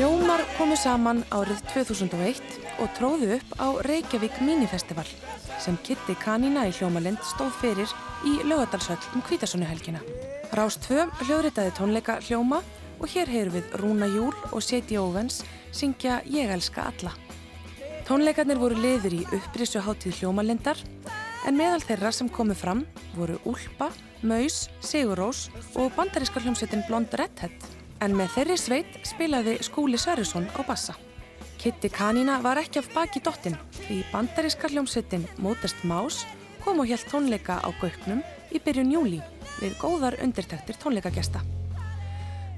Hljómar komu saman árið 2001 og tróðu upp á Reykjavík Minifestival sem Kitty Kanína í Hljómalind stóð fyrir í Laugadalsöll um Hvítasunnuhelgina. Rás 2 hljóðritaði tónleika Hljóma og hér heyrum við Rúna Júl og Seti Óvens syngja Ég elska alla. Tónleikarnir voru liður í upprísu hátíð Hljómalindar en meðal þeirra sem komu fram voru Úlpa, Maus, Sigurós og bandaríska hljómsveitin Blond Redhead. En með þeirri sveit spilaði Skúli Sverrisson á bassa. Kitty Kanína var ekki af baki dottin því bandaríska hljómsveitin Modest Mouse kom og hjælt tónleika á Gauknum í byrjun júli við góðar undirtektir tónleikagesta.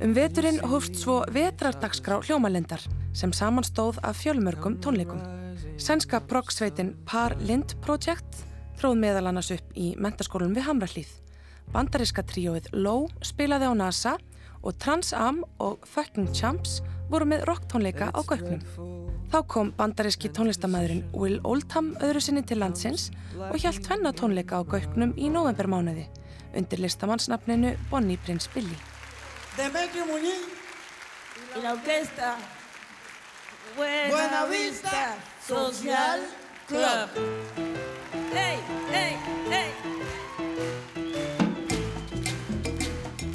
Um veturinn hófst svo vetrardagskrá hljómalendar sem samanstóð af fjölmörgum tónleikum. Sænska proggsveitin Par Lind Project tróð meðal annars upp í mentaskólum við Hamrallíð. Bandaríska tríóið Low spilaði á NASA og Trans Am og Fucking Champs voru með rocktónleika á Gauknum. Þá kom bandaríski tónlistamæðurinn Will Oldham öðru sinni til landsins og hjælt tvenna tónleika á Gauknum í novembermánuði undir listamannsnafninu Bonnie Prince Billy. Demetrio Muñiz y la orquesta Buena, Vista Social Club. Hey, hey, hey.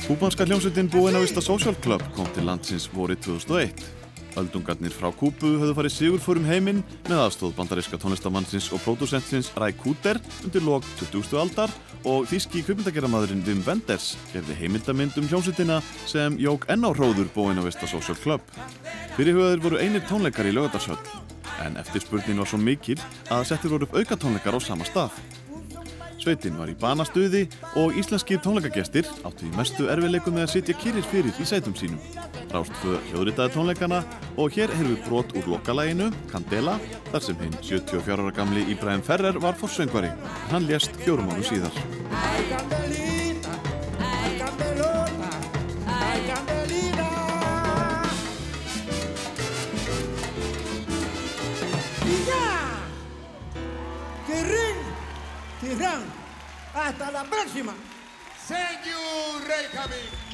Kúbanska hljómsveitin Buena Vista Social Club kom til landsins vorið 2001. Öldungarnir frá Kúbu höfðu farið sigur fórum heiminn með aðstóð bandaríska tónlistamannsins og pródúsentsins Ræ Kúter undir lok 20. aldar og þíski kvipmyndagerðamadurinn Wim Wenders gerði heimildamind um hljómsveitina sem jók enn á hróður Buena Vista Social Club. Fyrirhugaðir voru einir tónleikar í lögadarsöll en eftirspurnin var svo mikil að settir voru upp auka tónleikar á sama stað. Sveitin var í banastuði og íslenskir tónleikagestir áttu í mestu erfileikum með að sitja kyrrir fyrir í sætum sínum. Rástfö hljóðritaði tónleikana og hér heyrðu brot úr lokalæginu, Candela, þar sem hinn 74 ára gamli Ibrahim Ferrer var fórsöngvari. Hann lést fjórum árum síðar. Tirán, hasta la próxima. Thank you, Reykjavik.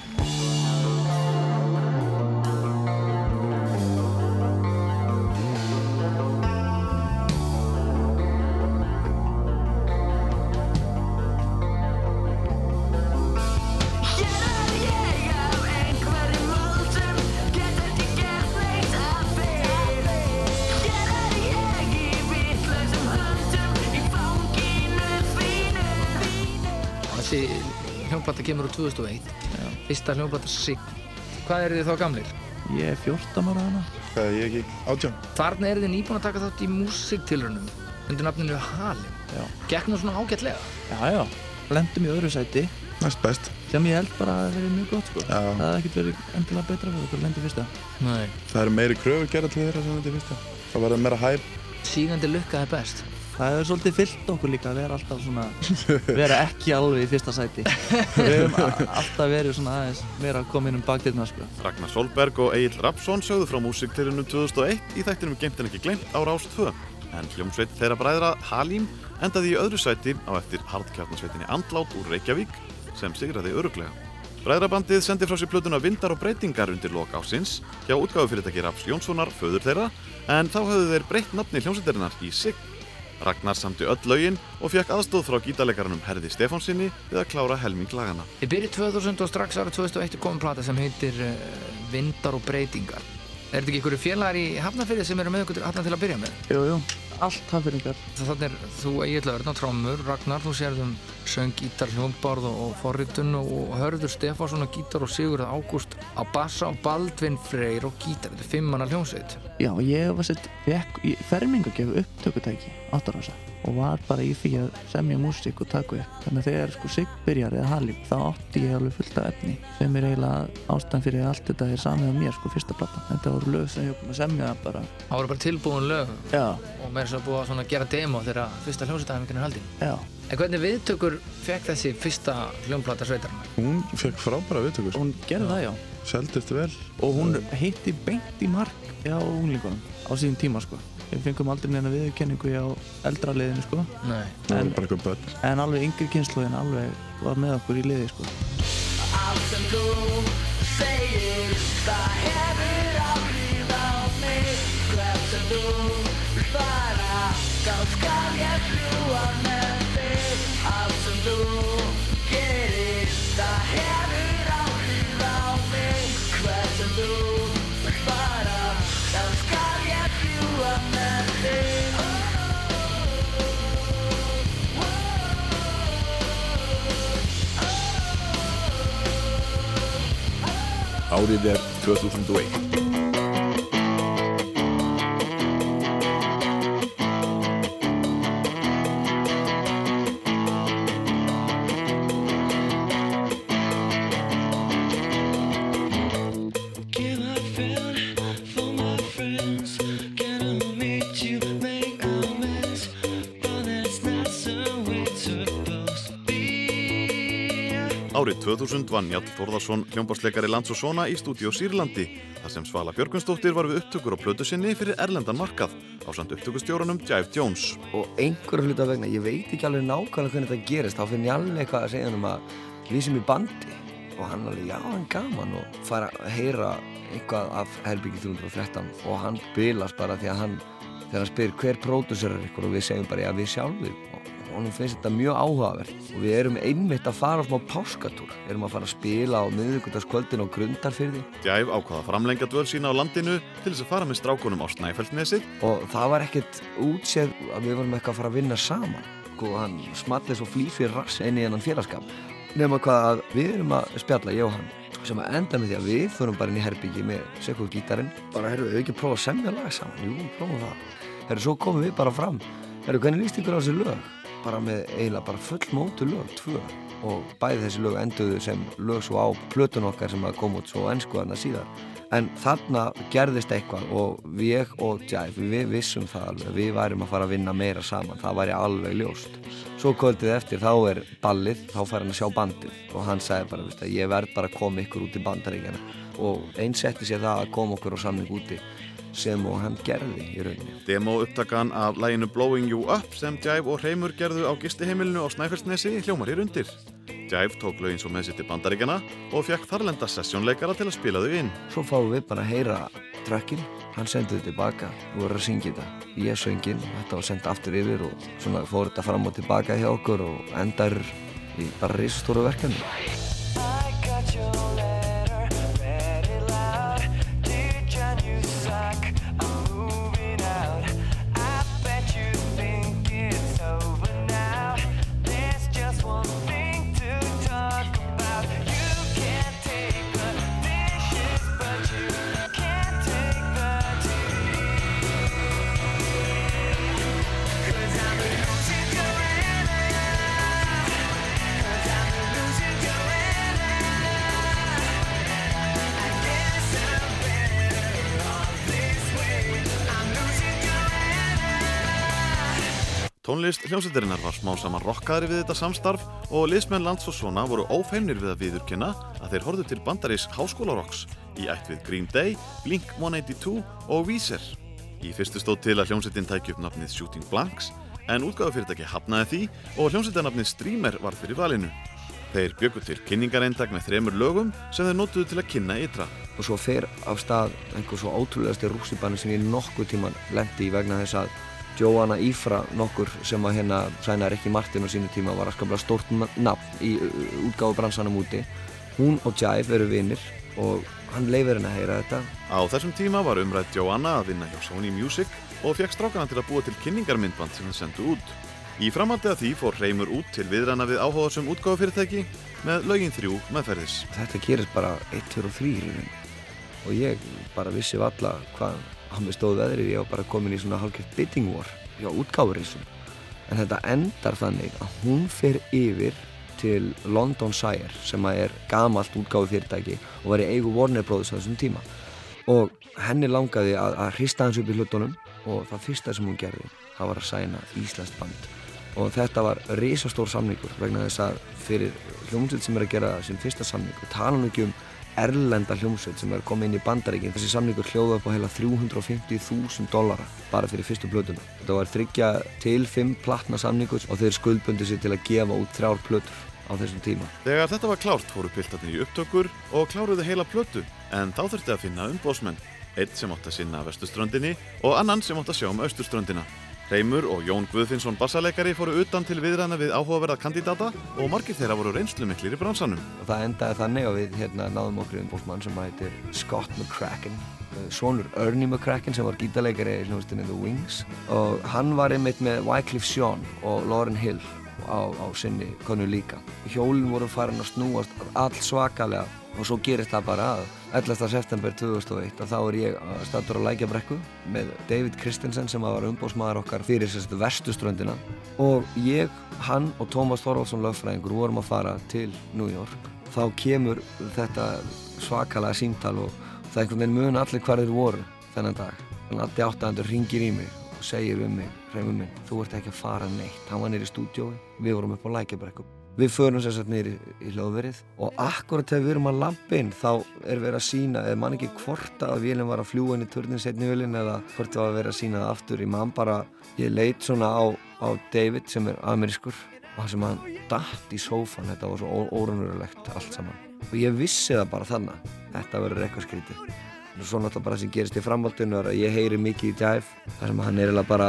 Úr 2001 Fyrsta hljómplata Sign Hvað eru þið þá gamlir? Ég er 14 ára hana. Hvað er ég ekki? Átján. Þarna eru þið nýbúin að taka þátt í músiktilrunum undir nafninu Halim Já. Gekk nú svona ágætlega Já, já. Lendum í öðru sæti. Næst best. Sem ég held bara að það verið mjög gott, sko. Já. Það hefði ekkert verið endilega betra fyrir okkur að lendi fyrsta. Nei. Það eru meiri kröfur gerða til þeirra sem lendi fyrsta. Það verður meira hæp. Sígandi lukka er best Það hefur svolítið fyllt okkur líka að vera alltaf svona, vera ekki alveg í fyrsta sæti. Við hefum a- alltaf verið svona aðeins meira að koma inn um bakdyrna, sko. Ragnar Solberg og Egil Rapsson sögðu frá músiktilrinum 2001 í þættinum Geimt en ekki gleymt á Rás 2. En hljómsveit þeirra bræðra Halim endaði í öðru sæti á eftir hardkjarnasveitinni Andlát úr Reykjavík sem sigraði öruglega. Bræðrabandið sendi frá sér plötuna Vindar og breytingar undir lok ásins hjá útgáfufyrirtæki Raps Jónssonar, föður þeirra, en þá höfðu þeir breytt nafni hljómsveitarinnar í SIG. Ragnar samti öll lögin og fekk aðstóð frá gítarleikarunum Herði Stefánsinni við að klára helming lagana. Í byrju 2000 og strax ára 2001 kom plata sem heitir uh, Vindar og breytingar Er þetta ekki einhverju félagar í Hafnarfyrði sem eru með ykkur allan til að byrja með? Jú, jú. Allt hafðingar. Þannig er þú Egil Örn á trómur, Ragnar, þú sérðum söng, gítar, hljómborð og, og forritun og Hörður Stefánsson á gítar og Sigurð Ágúst á bassa og Baldvin Freyr og gítar. Þetta er fimmanna hljómsveit. Já, ég var sett, fermingagjöf upptökutæki áttarhása og var bara í því að semja músík og taka upp. Þannig að þegar sko Sigg byrjar eða Halim, þá átti ég alveg fullt af efni sem er eiginlega ástæðan fyrir að allt þetta er samið af mér sko fyrsta platan. Þetta voru lög sem ég kom að semja bara. Það voru bara tilbúin lög Já. og með þess að búið að svona gera demo þegar fyrsta hljómsveitæfingin er haldin. Já. En hvernig viðtökur fekk þessi fyrsta hljómplata sveitarna? Hún fekk frábæra viðtökur. Hún gerði það, já. Seldist vel. Og hún hitti beint í mark hjá unglingunum á síðan tíma, sko. Við fengum aldrei neina viðurkenningu hjá eldra liðinu, sko. Nei. En. En alveg yngri kynsluðin alveg var með okkur í liði, sko. Allt sem þú segir, það hefur áhrif á mig Hvert sem þú fara, þá skal ég fljúa með þig Allt sem þú Árið er 2001. 2000 vann Jarl Þórðarsson hljómbásleikari Lands og Svona í stúdíó Sýrlandi þar sem Svala Björgunsdóttir var við upptökur á plötu sinni fyrir erlendan markað á samt upptökustjóranum Jive Jones. og einhverju hluta vegna, ég veit ekki alveg nákvæmlega hvernig þetta gerist, þá finn ég alveg eitthvað að segja hann um að við sem í bandi. Og hann alveg, já, hann gaman og fara að heyra eitthvað af Herbyggi 313 og hann bilast bara því að hann, þegar hann spyr hver pródusser er ykkur? Og við segjum bara, já, við sjálfur og honum finnst þetta mjög áhugavert. Og við erum einmitt að fara smá páskatúr. Erum að fara að spila á miðvíkundagskvöldin á grundarfyrði Jive ákvaða að framlengja dvöl sína á landinu til þess að fara með strákunum á Snæfellsnesið. Og það var ekkert útséð að við varum eitthvað að fara að vinna saman. Og hann smallið svo flýr fyrir rass inn í hennan félagskap. Nema hvað að við erum að spjalla, ég og hann. Sem að enda með því að við förum bara inn í herbyggi með sekkur gítarinn. Bara, herru, við ekki prófa að semja lag saman? Jú, prófum það. Herru, svo komum við bara fram. Herru, hvernig líst ykkur á þessi lög bara með eiginlega bara full mótu lög, tvö. Og bæði þessi lög enduðu sem lög svo á plötun okkar sem að koma út svo ennsku þarna síðar. En þarna gerðist eitthvað og við og Jive, við vissum það alveg við værum að fara að vinna meira saman. Það væri alveg ljóst. Svo kvöldið eftir þá er ballið, þá fær hann að sjá bandið. Og hann sagði bara, ég verð bara að koma ykkur út í bandaríkjana og eins setti sér það að koma okkur á samning úti sem og hann gerði í rauninni Demo upptakan af læginu Blowing You Up sem Jive og Hreimur gerðu á gistiheimilinu á Snæfellsnesi hljómar hér undir. Jive tók lögin svo með sér til bandaríkjana og fekk þarlenda sessjónleikara til að spila þau inn. Svo fáum við bara að heyra trakkin, hann sendi þau tilbaka og voru að syngja þetta. Ég söngin, þetta var sendt aftur yfir og svona fór þetta fram og tilbaka hjá okkur og endar í bara risastóru verkefni. Tónlist hljómsveitarinnar var smá saman rockaðri við þetta samstarf og liðsmenn lands og svona voru ófeimnir við að viðurkenna að þeir horfðu til bandarís háskólarocks í ætt við Green Day, Blink 182 og Weezer. Í fyrstu stóð til að hljómsveitin tæki upp nafnið Shooting Blanks en útgáðufyrirtæki hafnaði því og hljómsveitarnafnið Streamer var fyrir valinu. Þeir bjöggu til kynningareindag með þremur lögum sem þeir notuðu til að kynna ytra. Og svo fer af stað einhver svo ótrúlegasti rússibanni sem ég nokkuð tíman lendi í vegna þess að Joanna Ifra nokkur sem að hérna sæna Rikki Martin á sínu tíma var aðskaplega stórt nafn í útgáfu bransanum úti. Hún og Jive eru vinnir og hann leifir henni að heyra þetta. Á þessum tíma var umrætt Joanna að vinna hjá Sony Music og fekk strákana til að búa til kynningarmyndband sem þið sendu út. Í framhaldi að því fór Reymur út til viðræna við áhugaðsum útgáfufyrirtæki með lögin þrjú meðferðis. Þetta gerist bara 1, 2 og 3 í raun og ég bara vissi valla hvað hann við stóð veðrið, ég var bara komin í svona hálfgeft bidding war hjá útgáfurísum en þetta endar þannig að hún fer yfir til London Sire sem að er gamalt útgáfufyrirtæki og var í eigu Warner Brothers á þessum tíma. Og henni langaði að, að hrista hans upp í hlutunum og það fyrsta sem hún gerði það var að sæna Íslands band. Og þetta var risastór samningur vegna þess að fyrir hljómsveit sem er að gera sin fyrsta samning og tala um erlenda hljómsveit sem er komið inn í bandaríkinn þessi samningur hljóða upp á heila 350.000 dollara bara fyrir fyrstu plötuna. Þetta var þryggja til fimm platna samningur og þeir skuldbundi sér til að gefa út þrjár plötur á þessum tíma. Þegar þetta var klárt fóru piltarnir í upptökur og kláruðu heila plötu en þá þurfti að finna umbósmenn einn sem átt að sinna vestuströndinni og annan sem átt að sjá um austurströndina Reymur og Jón Guðfinnsson bassaleikari fóru utan til viðræna við áhugaverða kandidata og margir þeirra voru reynslu miklir í bransanum. það endaði þannig að við hérna náðum okkur umbósmann sem heitir Scott McCracken svonur Ernie McCracken sem var gítarleikari í hljómsdunni The Wings og hann var einmitt með Wycliffe Jean og Lauryn Hill á, á sinni konu líka hjólinn voru farin að snúast all svakalega og svo gerist það bara að 11. september 2001 og þá er ég statur á Lækjabrekku með David Christensen sem var umbósmaður okkar fyrir sérstu vestuströndina og ég, hann og Tómas Þorvaldsson lögfræðingur vorum að fara til New York. Þá kemur þetta svakalega símtal og það er einhvern veginn mun allir hvar þeir voru þennan dag. Þannig að Addi áttaðandur ringir í mig og segir um mig, hreimur minn, þú ert ekki að fara neitt. Hann var nýri í stúdjói, við vorum upp á Lækjabrekku Við förum sérstaklega niður í, í hljóðverið og akkurat þegar við erum að lampa inn þá er verið að sína, eða mann ekki hvort að vélinn var að fljúa inn í turnin setni vélinn eða hvort það var að vera að sína það aftur. Ég man bara, ég leit svona á, á David sem er amerískur og það sem hann datt í sófan, þetta var svo órunverulegt allt saman. Og ég vissi það bara þannig, þetta verður eitthvað skrítið. Og svo náttúrulega bara sem gerist í framhaldinu er að ég heyri mikið í Jive þar sem hann er eiginlega bara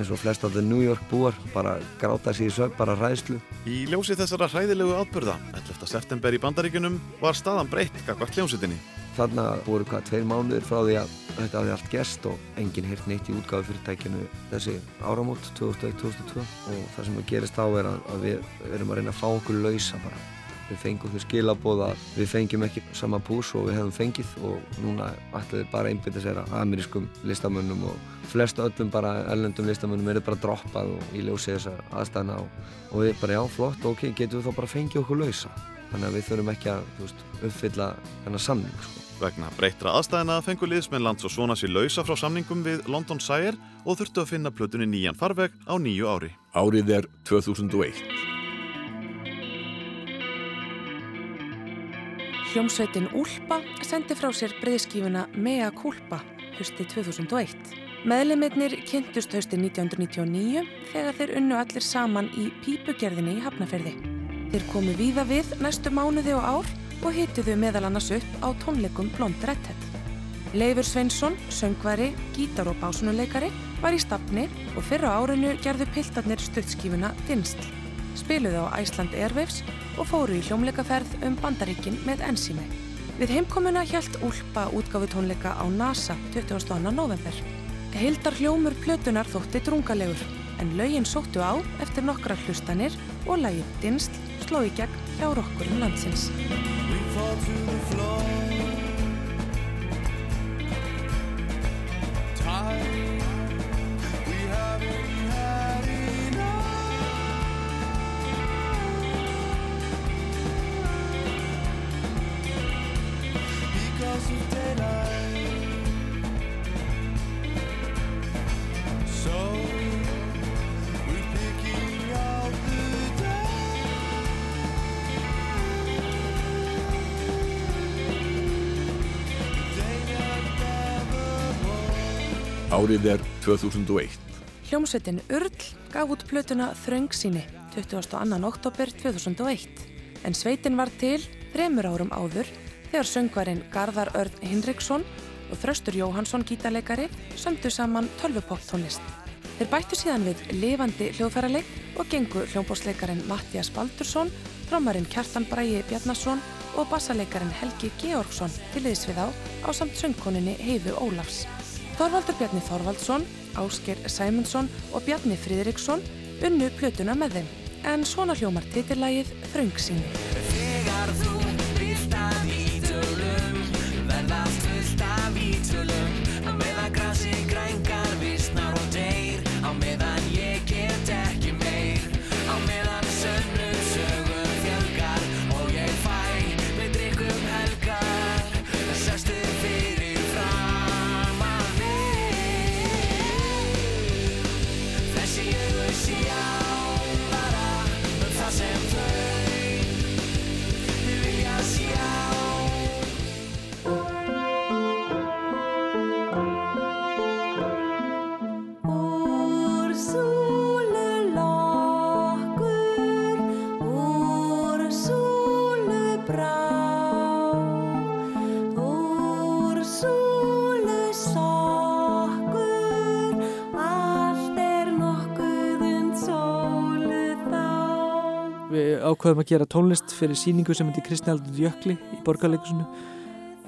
eins og flest af það New York búar bara gráta sér í sög, bara ræðslu Í ljósi þessara hræðilegu atbyrða 11. september í bandaríkunum var staðan breytt gagvart hljómsveitinni. Þarna voru hvað tveir mánuðir frá því að þetta hafði allt gerst og enginn heyrt neitt í útgáðu fyrirtækinu þessi áramót 2001-2002 og það sem gerist þá er að, að við erum að reyna að fá okkur lausa bara við fengum þau skilabóð að við fengjum ekki sama pús og við hefum fengið og núna ætlaði bara einbytta sér að amerískum listamönnum og flest öllum bara ellendum listamönnum eru bara droppað og í ljósi þessar aðstæðna og, og við bara já flott ok, getum við þá bara fengið okkur lausa þannig að við þurfum ekki að veist, uppfylla þennan samning sko. Vegna breyttra aðstæðina fengur liðsmenn lands og svona sér lausa frá samningum við London Sire og þurftu að finna plötunni nýjan farveg á nýju ári. Árið er 2001. Hljómsveitin Úlpa sendi frá sér breyðskífuna Mea Culpa hösti 2001. Meðlimirnir kynntust hösti 1999 þegar þeir unnu allir saman í pípugerðinni í Hafnafjörði. Þeir komu víða við næstu mánuði og ár og hituðu meðal annars upp á tónleikum Blond Redhead. Leifur Sveinsson, söngvari, gítar- og básunuleikari, var í stafni og fyrra árinu gerðu piltarnir stuttskífuna Dinstl. Spiluðu á Iceland Airwaves og fóru í hljómleikaferð um bandaríkin með ensími. Við heimkomuna hjælt Úlpa útgáfu tónleika á NASA 22. november. Hildar hljómur plötunar þótti drungalegur en lögin sóttu á eftir nokkra hlustanir og lagið Dinstl sló í gegn hjá rokkurum landsins. We Árið er 2001. Hljómsveitin Url gaf út plötuna Þröngsýni 22. oktober 2001 en sveitin var til þremur árum áður þegar söngvarinn Garðar Örn Hinriksson og Þröstur Jóhansson gítarleikari sömdu saman tölvupop tónlist. Þeir bættu síðan við lifandi hljóðfæraleik og gengu hljómbósleikarin Mattias Baldursson, trommarinn Kjartan Bræi Bjarnason og bassaleikarin Helgi Georgsson til liðs við á á samt söngkoninni Heiðu Ólafs. Þorvaldur Bjarni Þorvaldsson, Ásker Sæmundsson og Bjarni Fríðriksson unnu plötuna með þeim, en svona hljómar titillagið Þröngsýni. Meðan ákveðum að gera tónlist fyrir síningu sem heitir Kristni Aldur Jökli í borgarleikusinu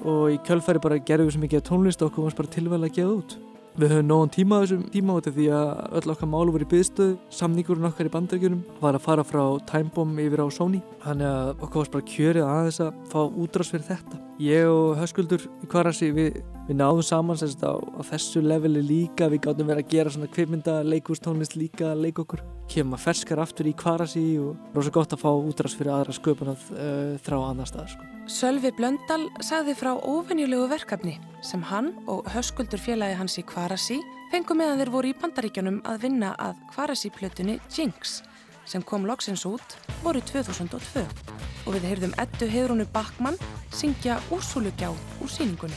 og í kjölfæri bara gerðum við svo mikið tónlist og okkur varst bara tilvæg að gefa út. Við höfum nógan tíma á þessum tíma út af því að öll okkar málu voru í byðstöðu, samningurinn okkar í bandaríkjunum var að fara frá Timebomb yfir á Sony þannig að okkur varst bara kjörið aðeins að fá útrás fyrir þetta. Ég og Höskuldur í Kvarasi við, við náðum saman sérst, á, á þessu leveli líka, við gáttum verið að gera svona kvipmynda, leikústónlist líka að leika okkur. Kemur maður ferskar aftur í Kvarasi og rosa gott að fá útrás fyrir aðra sköpunað uh, þrá annar staðar. Sko. Sölvi Blöndal sagði frá óvenjulegu verkefni sem hann og höskuldur félagi hans í Kvarasi fengu meðan þeir voru í bandaríkjunum að vinna að Kvarasi-plötunni Jinx sem kom loksins út voru 2002 og við heyrðum Eddu Heiðrúnu Backmann syngja Úrsúlugjá úr síningunni.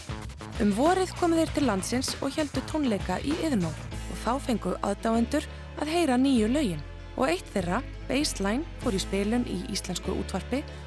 Um vorið komu þeir til landsins og heldu tónleika í Yðnó og þá fengu aðdáendur að heyra nýju lögin og eitt þeirra, Baseline, fór í spilun í íslensku útvarpi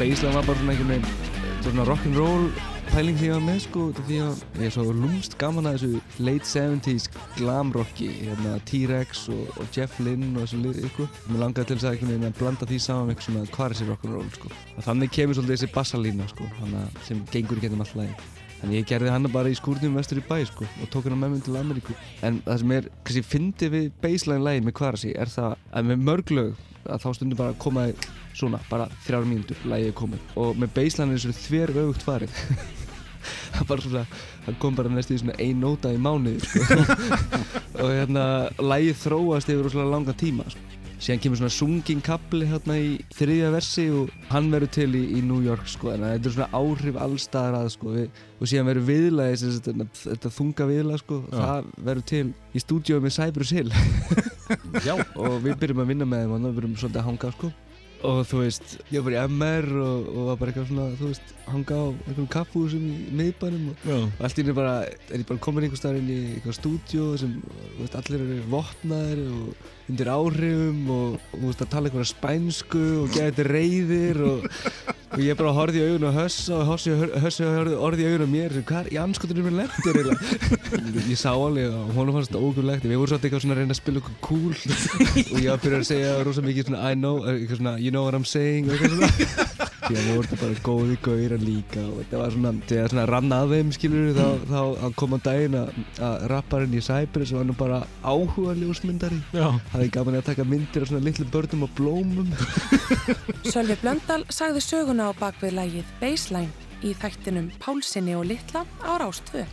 baseline var bara svona einhvern veginn svona rock'n'roll pæling því ég var með sko því að ég er svo lúmst gaman að þessu late 70s glam rocki hérna T-Rex og, og Jeff Lynne og þessu lið ykkur mér langaði til þess að einhvern veginn að blanda því saman með eitthvað svona hvað er þessi rock'n'roll sko. Og þannig kemur svolítið þessi bassalína sko hana, sem gengur getum all lagi Þannig ég gerði hana bara í skúrnum vestur í bæ sko og tók hana með mér til Ameríku. En það sem er, kannski fyndið við baseline lagi með Kvarasi er það að með mörg lög að þá stundum bara að koma svona, bara þrjára mínútur, lagið er komið. Og með baseline er þessu þver öfugt farið. það bara svona, það kom bara næstu í svona ein nóta í mánuði sko. og hérna, lagið þróast yfir svona langa tíma sko. Síðan kemur svona sungin kapli hérna í þriðja versi og hann verður til í, í New York sko en þetta er svona áhrif allstaðar að sko við, og síðan verður viðlagi þetta, þetta þunga viðlag sko Já. það verður til í stúdíói með Cypress Hill Já. og við byrjum að vinna með þeim og við byrjum svolítið að hanga sko og þú veist, ég var bara í MR og, og var bara eitthvað svona, þú veist, hanga á einhverjum kaffúsum í miðbænum og, og allt í henni bara, er ég bara komin einhver staðar inn í eitthvað stúdíó sem, þú veist, allir eru vopnaðir og undir áhrifum og, og þú veist, að tala einhverja spænsku og geða þetta reyðir og, og ég bara horfði í augun og hössa og hössi hössi horfði í augun á mér sem, hvað er í anskotunum mér lendur eiginlega? Ég sá alveg og honum fannst þetta ógurlegt. Við vorum svolítið eitthvað svona að reyna að spila okkur cool. Og ég var að byrja að segja rosa mikið svona I know, svona you know what I'm saying og eitthvað svona því að við vorum bara góði gauðir líka og þetta var svona, þegar svona rann að þeim skilur þá, þá, þá kom á daginn að, að rapparinn í Cypress var nú bara áhuga ljósmyndari hafði gaman að taka myndir af svona litlu börnum og blómum Sölvi Blöndal sagði söguna á bakvið lagið Baseline í þættinum Pálsinni og Littla á Rástvö.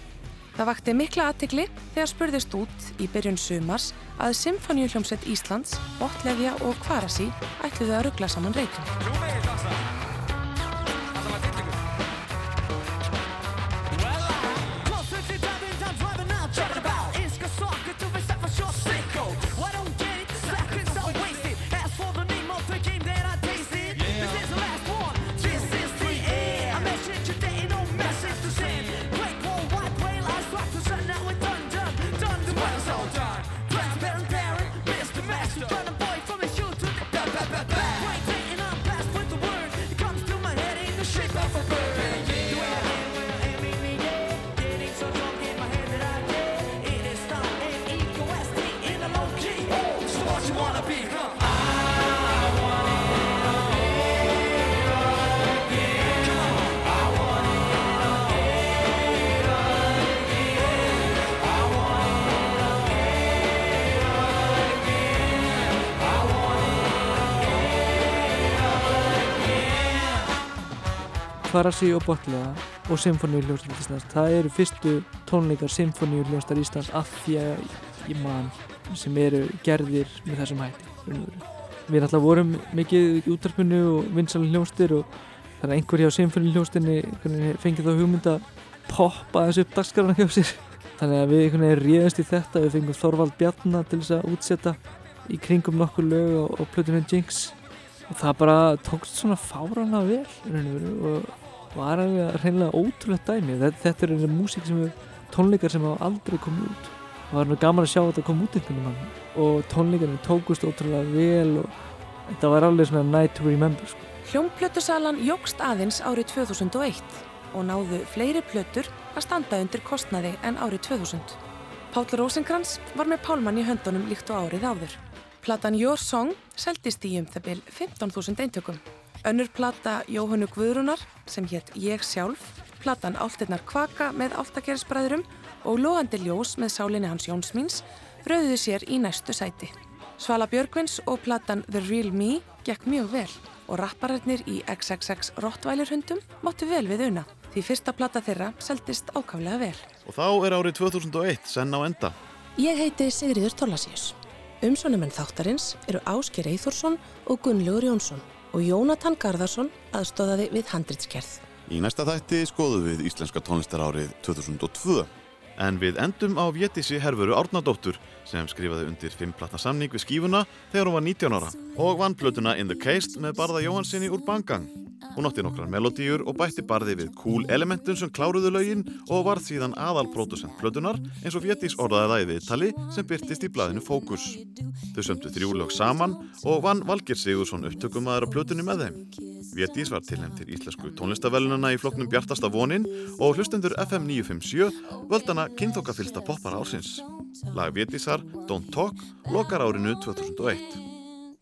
Það vakti mikla aðtikli þegar spurðist út í byrjun sumars að Symfóníuhljómsveit Íslands, Bottlefja og Kvarasi ætluðu að ruggla saman reykjum. Kvarasi og Botlega og Symfóníuljónstar Íslands. Það eru fyrstu tónleikar Symfóníuljónstar Íslands af því að ég man sem eru gerðir með þessum hætti. Við alltaf vorum mikið í útarpinu og vinsalinn hljónstir og þannig að einhver hjá Symfóníuljónstinni fengið þá hugmynd að poppa þessu upp dagskarana hjá sér. Þannig að við réðast í þetta við fengum Þorvald Bjarnar til þess að útsetta í kringum nokkur lög og, og plötunum Jinx og það bara tókst svona fárana vel veru og var alveg reynilega ótrúlegt dæmi þetta, þetta er einhverja músík sem við tónleikar sem hafa aldrei komið út og það var nú gaman að sjá þetta koma út einhvern veginn og tónleikarnir tókust ótrúlega vel og þetta var alveg svona night to remember sko. Hljómplötusalan jógst aðeins árið 2001 og náðu fleiri plötur að standa undir kostnaði en árið 2000. Páll Rosenkrantz var með Pálmann í höndunum líkt og árið áður. Platan Your Song seldist í um það byl 15.000 eintökum. Önnur plata Jóhannu Guðrunar sem hétt Ég sjálf, platan Áltirnar kvaka með áltakerisbræðurum og Lóandi ljós með sálinni hans Jónsmíns rauðuðu sér í næstu sæti. Svala Björgvins og platan The Real Me gekk mjög vel og rappararnir í XXX Rottweiler hundum máttu vel við una því fyrsta plata þeirra seldist ákaflega vel. Og þá er árið 2001 senn á enda. Ég heiti Sigriður Torlasíus. Umsónumenn þáttarins eru Ásker Eithórsson og Gunnlaugur Jónsson og Jónatan Garðarsson aðstóðaði við handritskerð. Í næsta þætti skoðum við Íslenska tónlistarárið 2002. En við endum á Vétissi Herfuru Árnadóttur sem skrifaði undir fimmplatta samning við skífuna þegar hún var 19 ára og vann plötuna In the Case með Barða Jóhansinni úr Bangang. Hún átti nokkrar melodíur og bætti barði við cool elementum sem kláruðu lögin og var síðan aðalpródusent plötunar eins og Vétís orðaði það í viðtali sem byrtist í blaðinu Fókus. Þau sömdu þrjú lög saman og vann Valgir Sigursson upptökumæður á plötunni með þeim. Vétís var tilnæmt til íslensku tónlistavellunana í flokknum Bjartasta vonin og hlustendur FM 957 völdana kynþokkafylsta poppar ársins. Lag Vétísar, Don't Talk, lokar árinu 2001.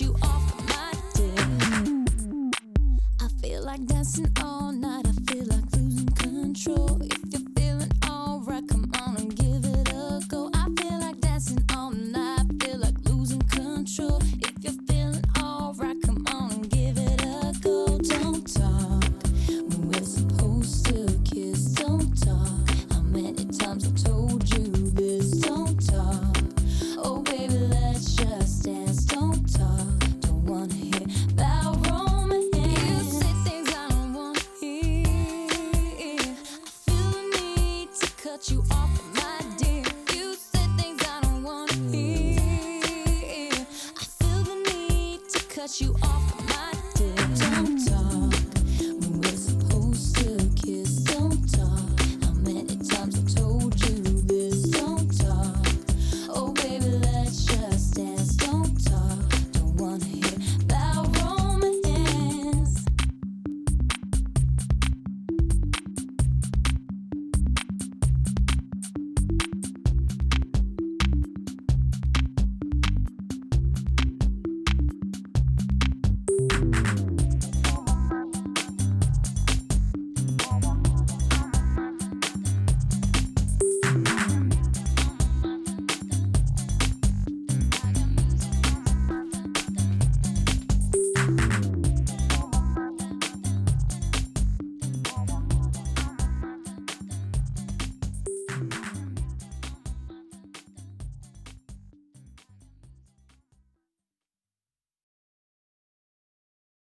you off, my dear. I feel like dancing all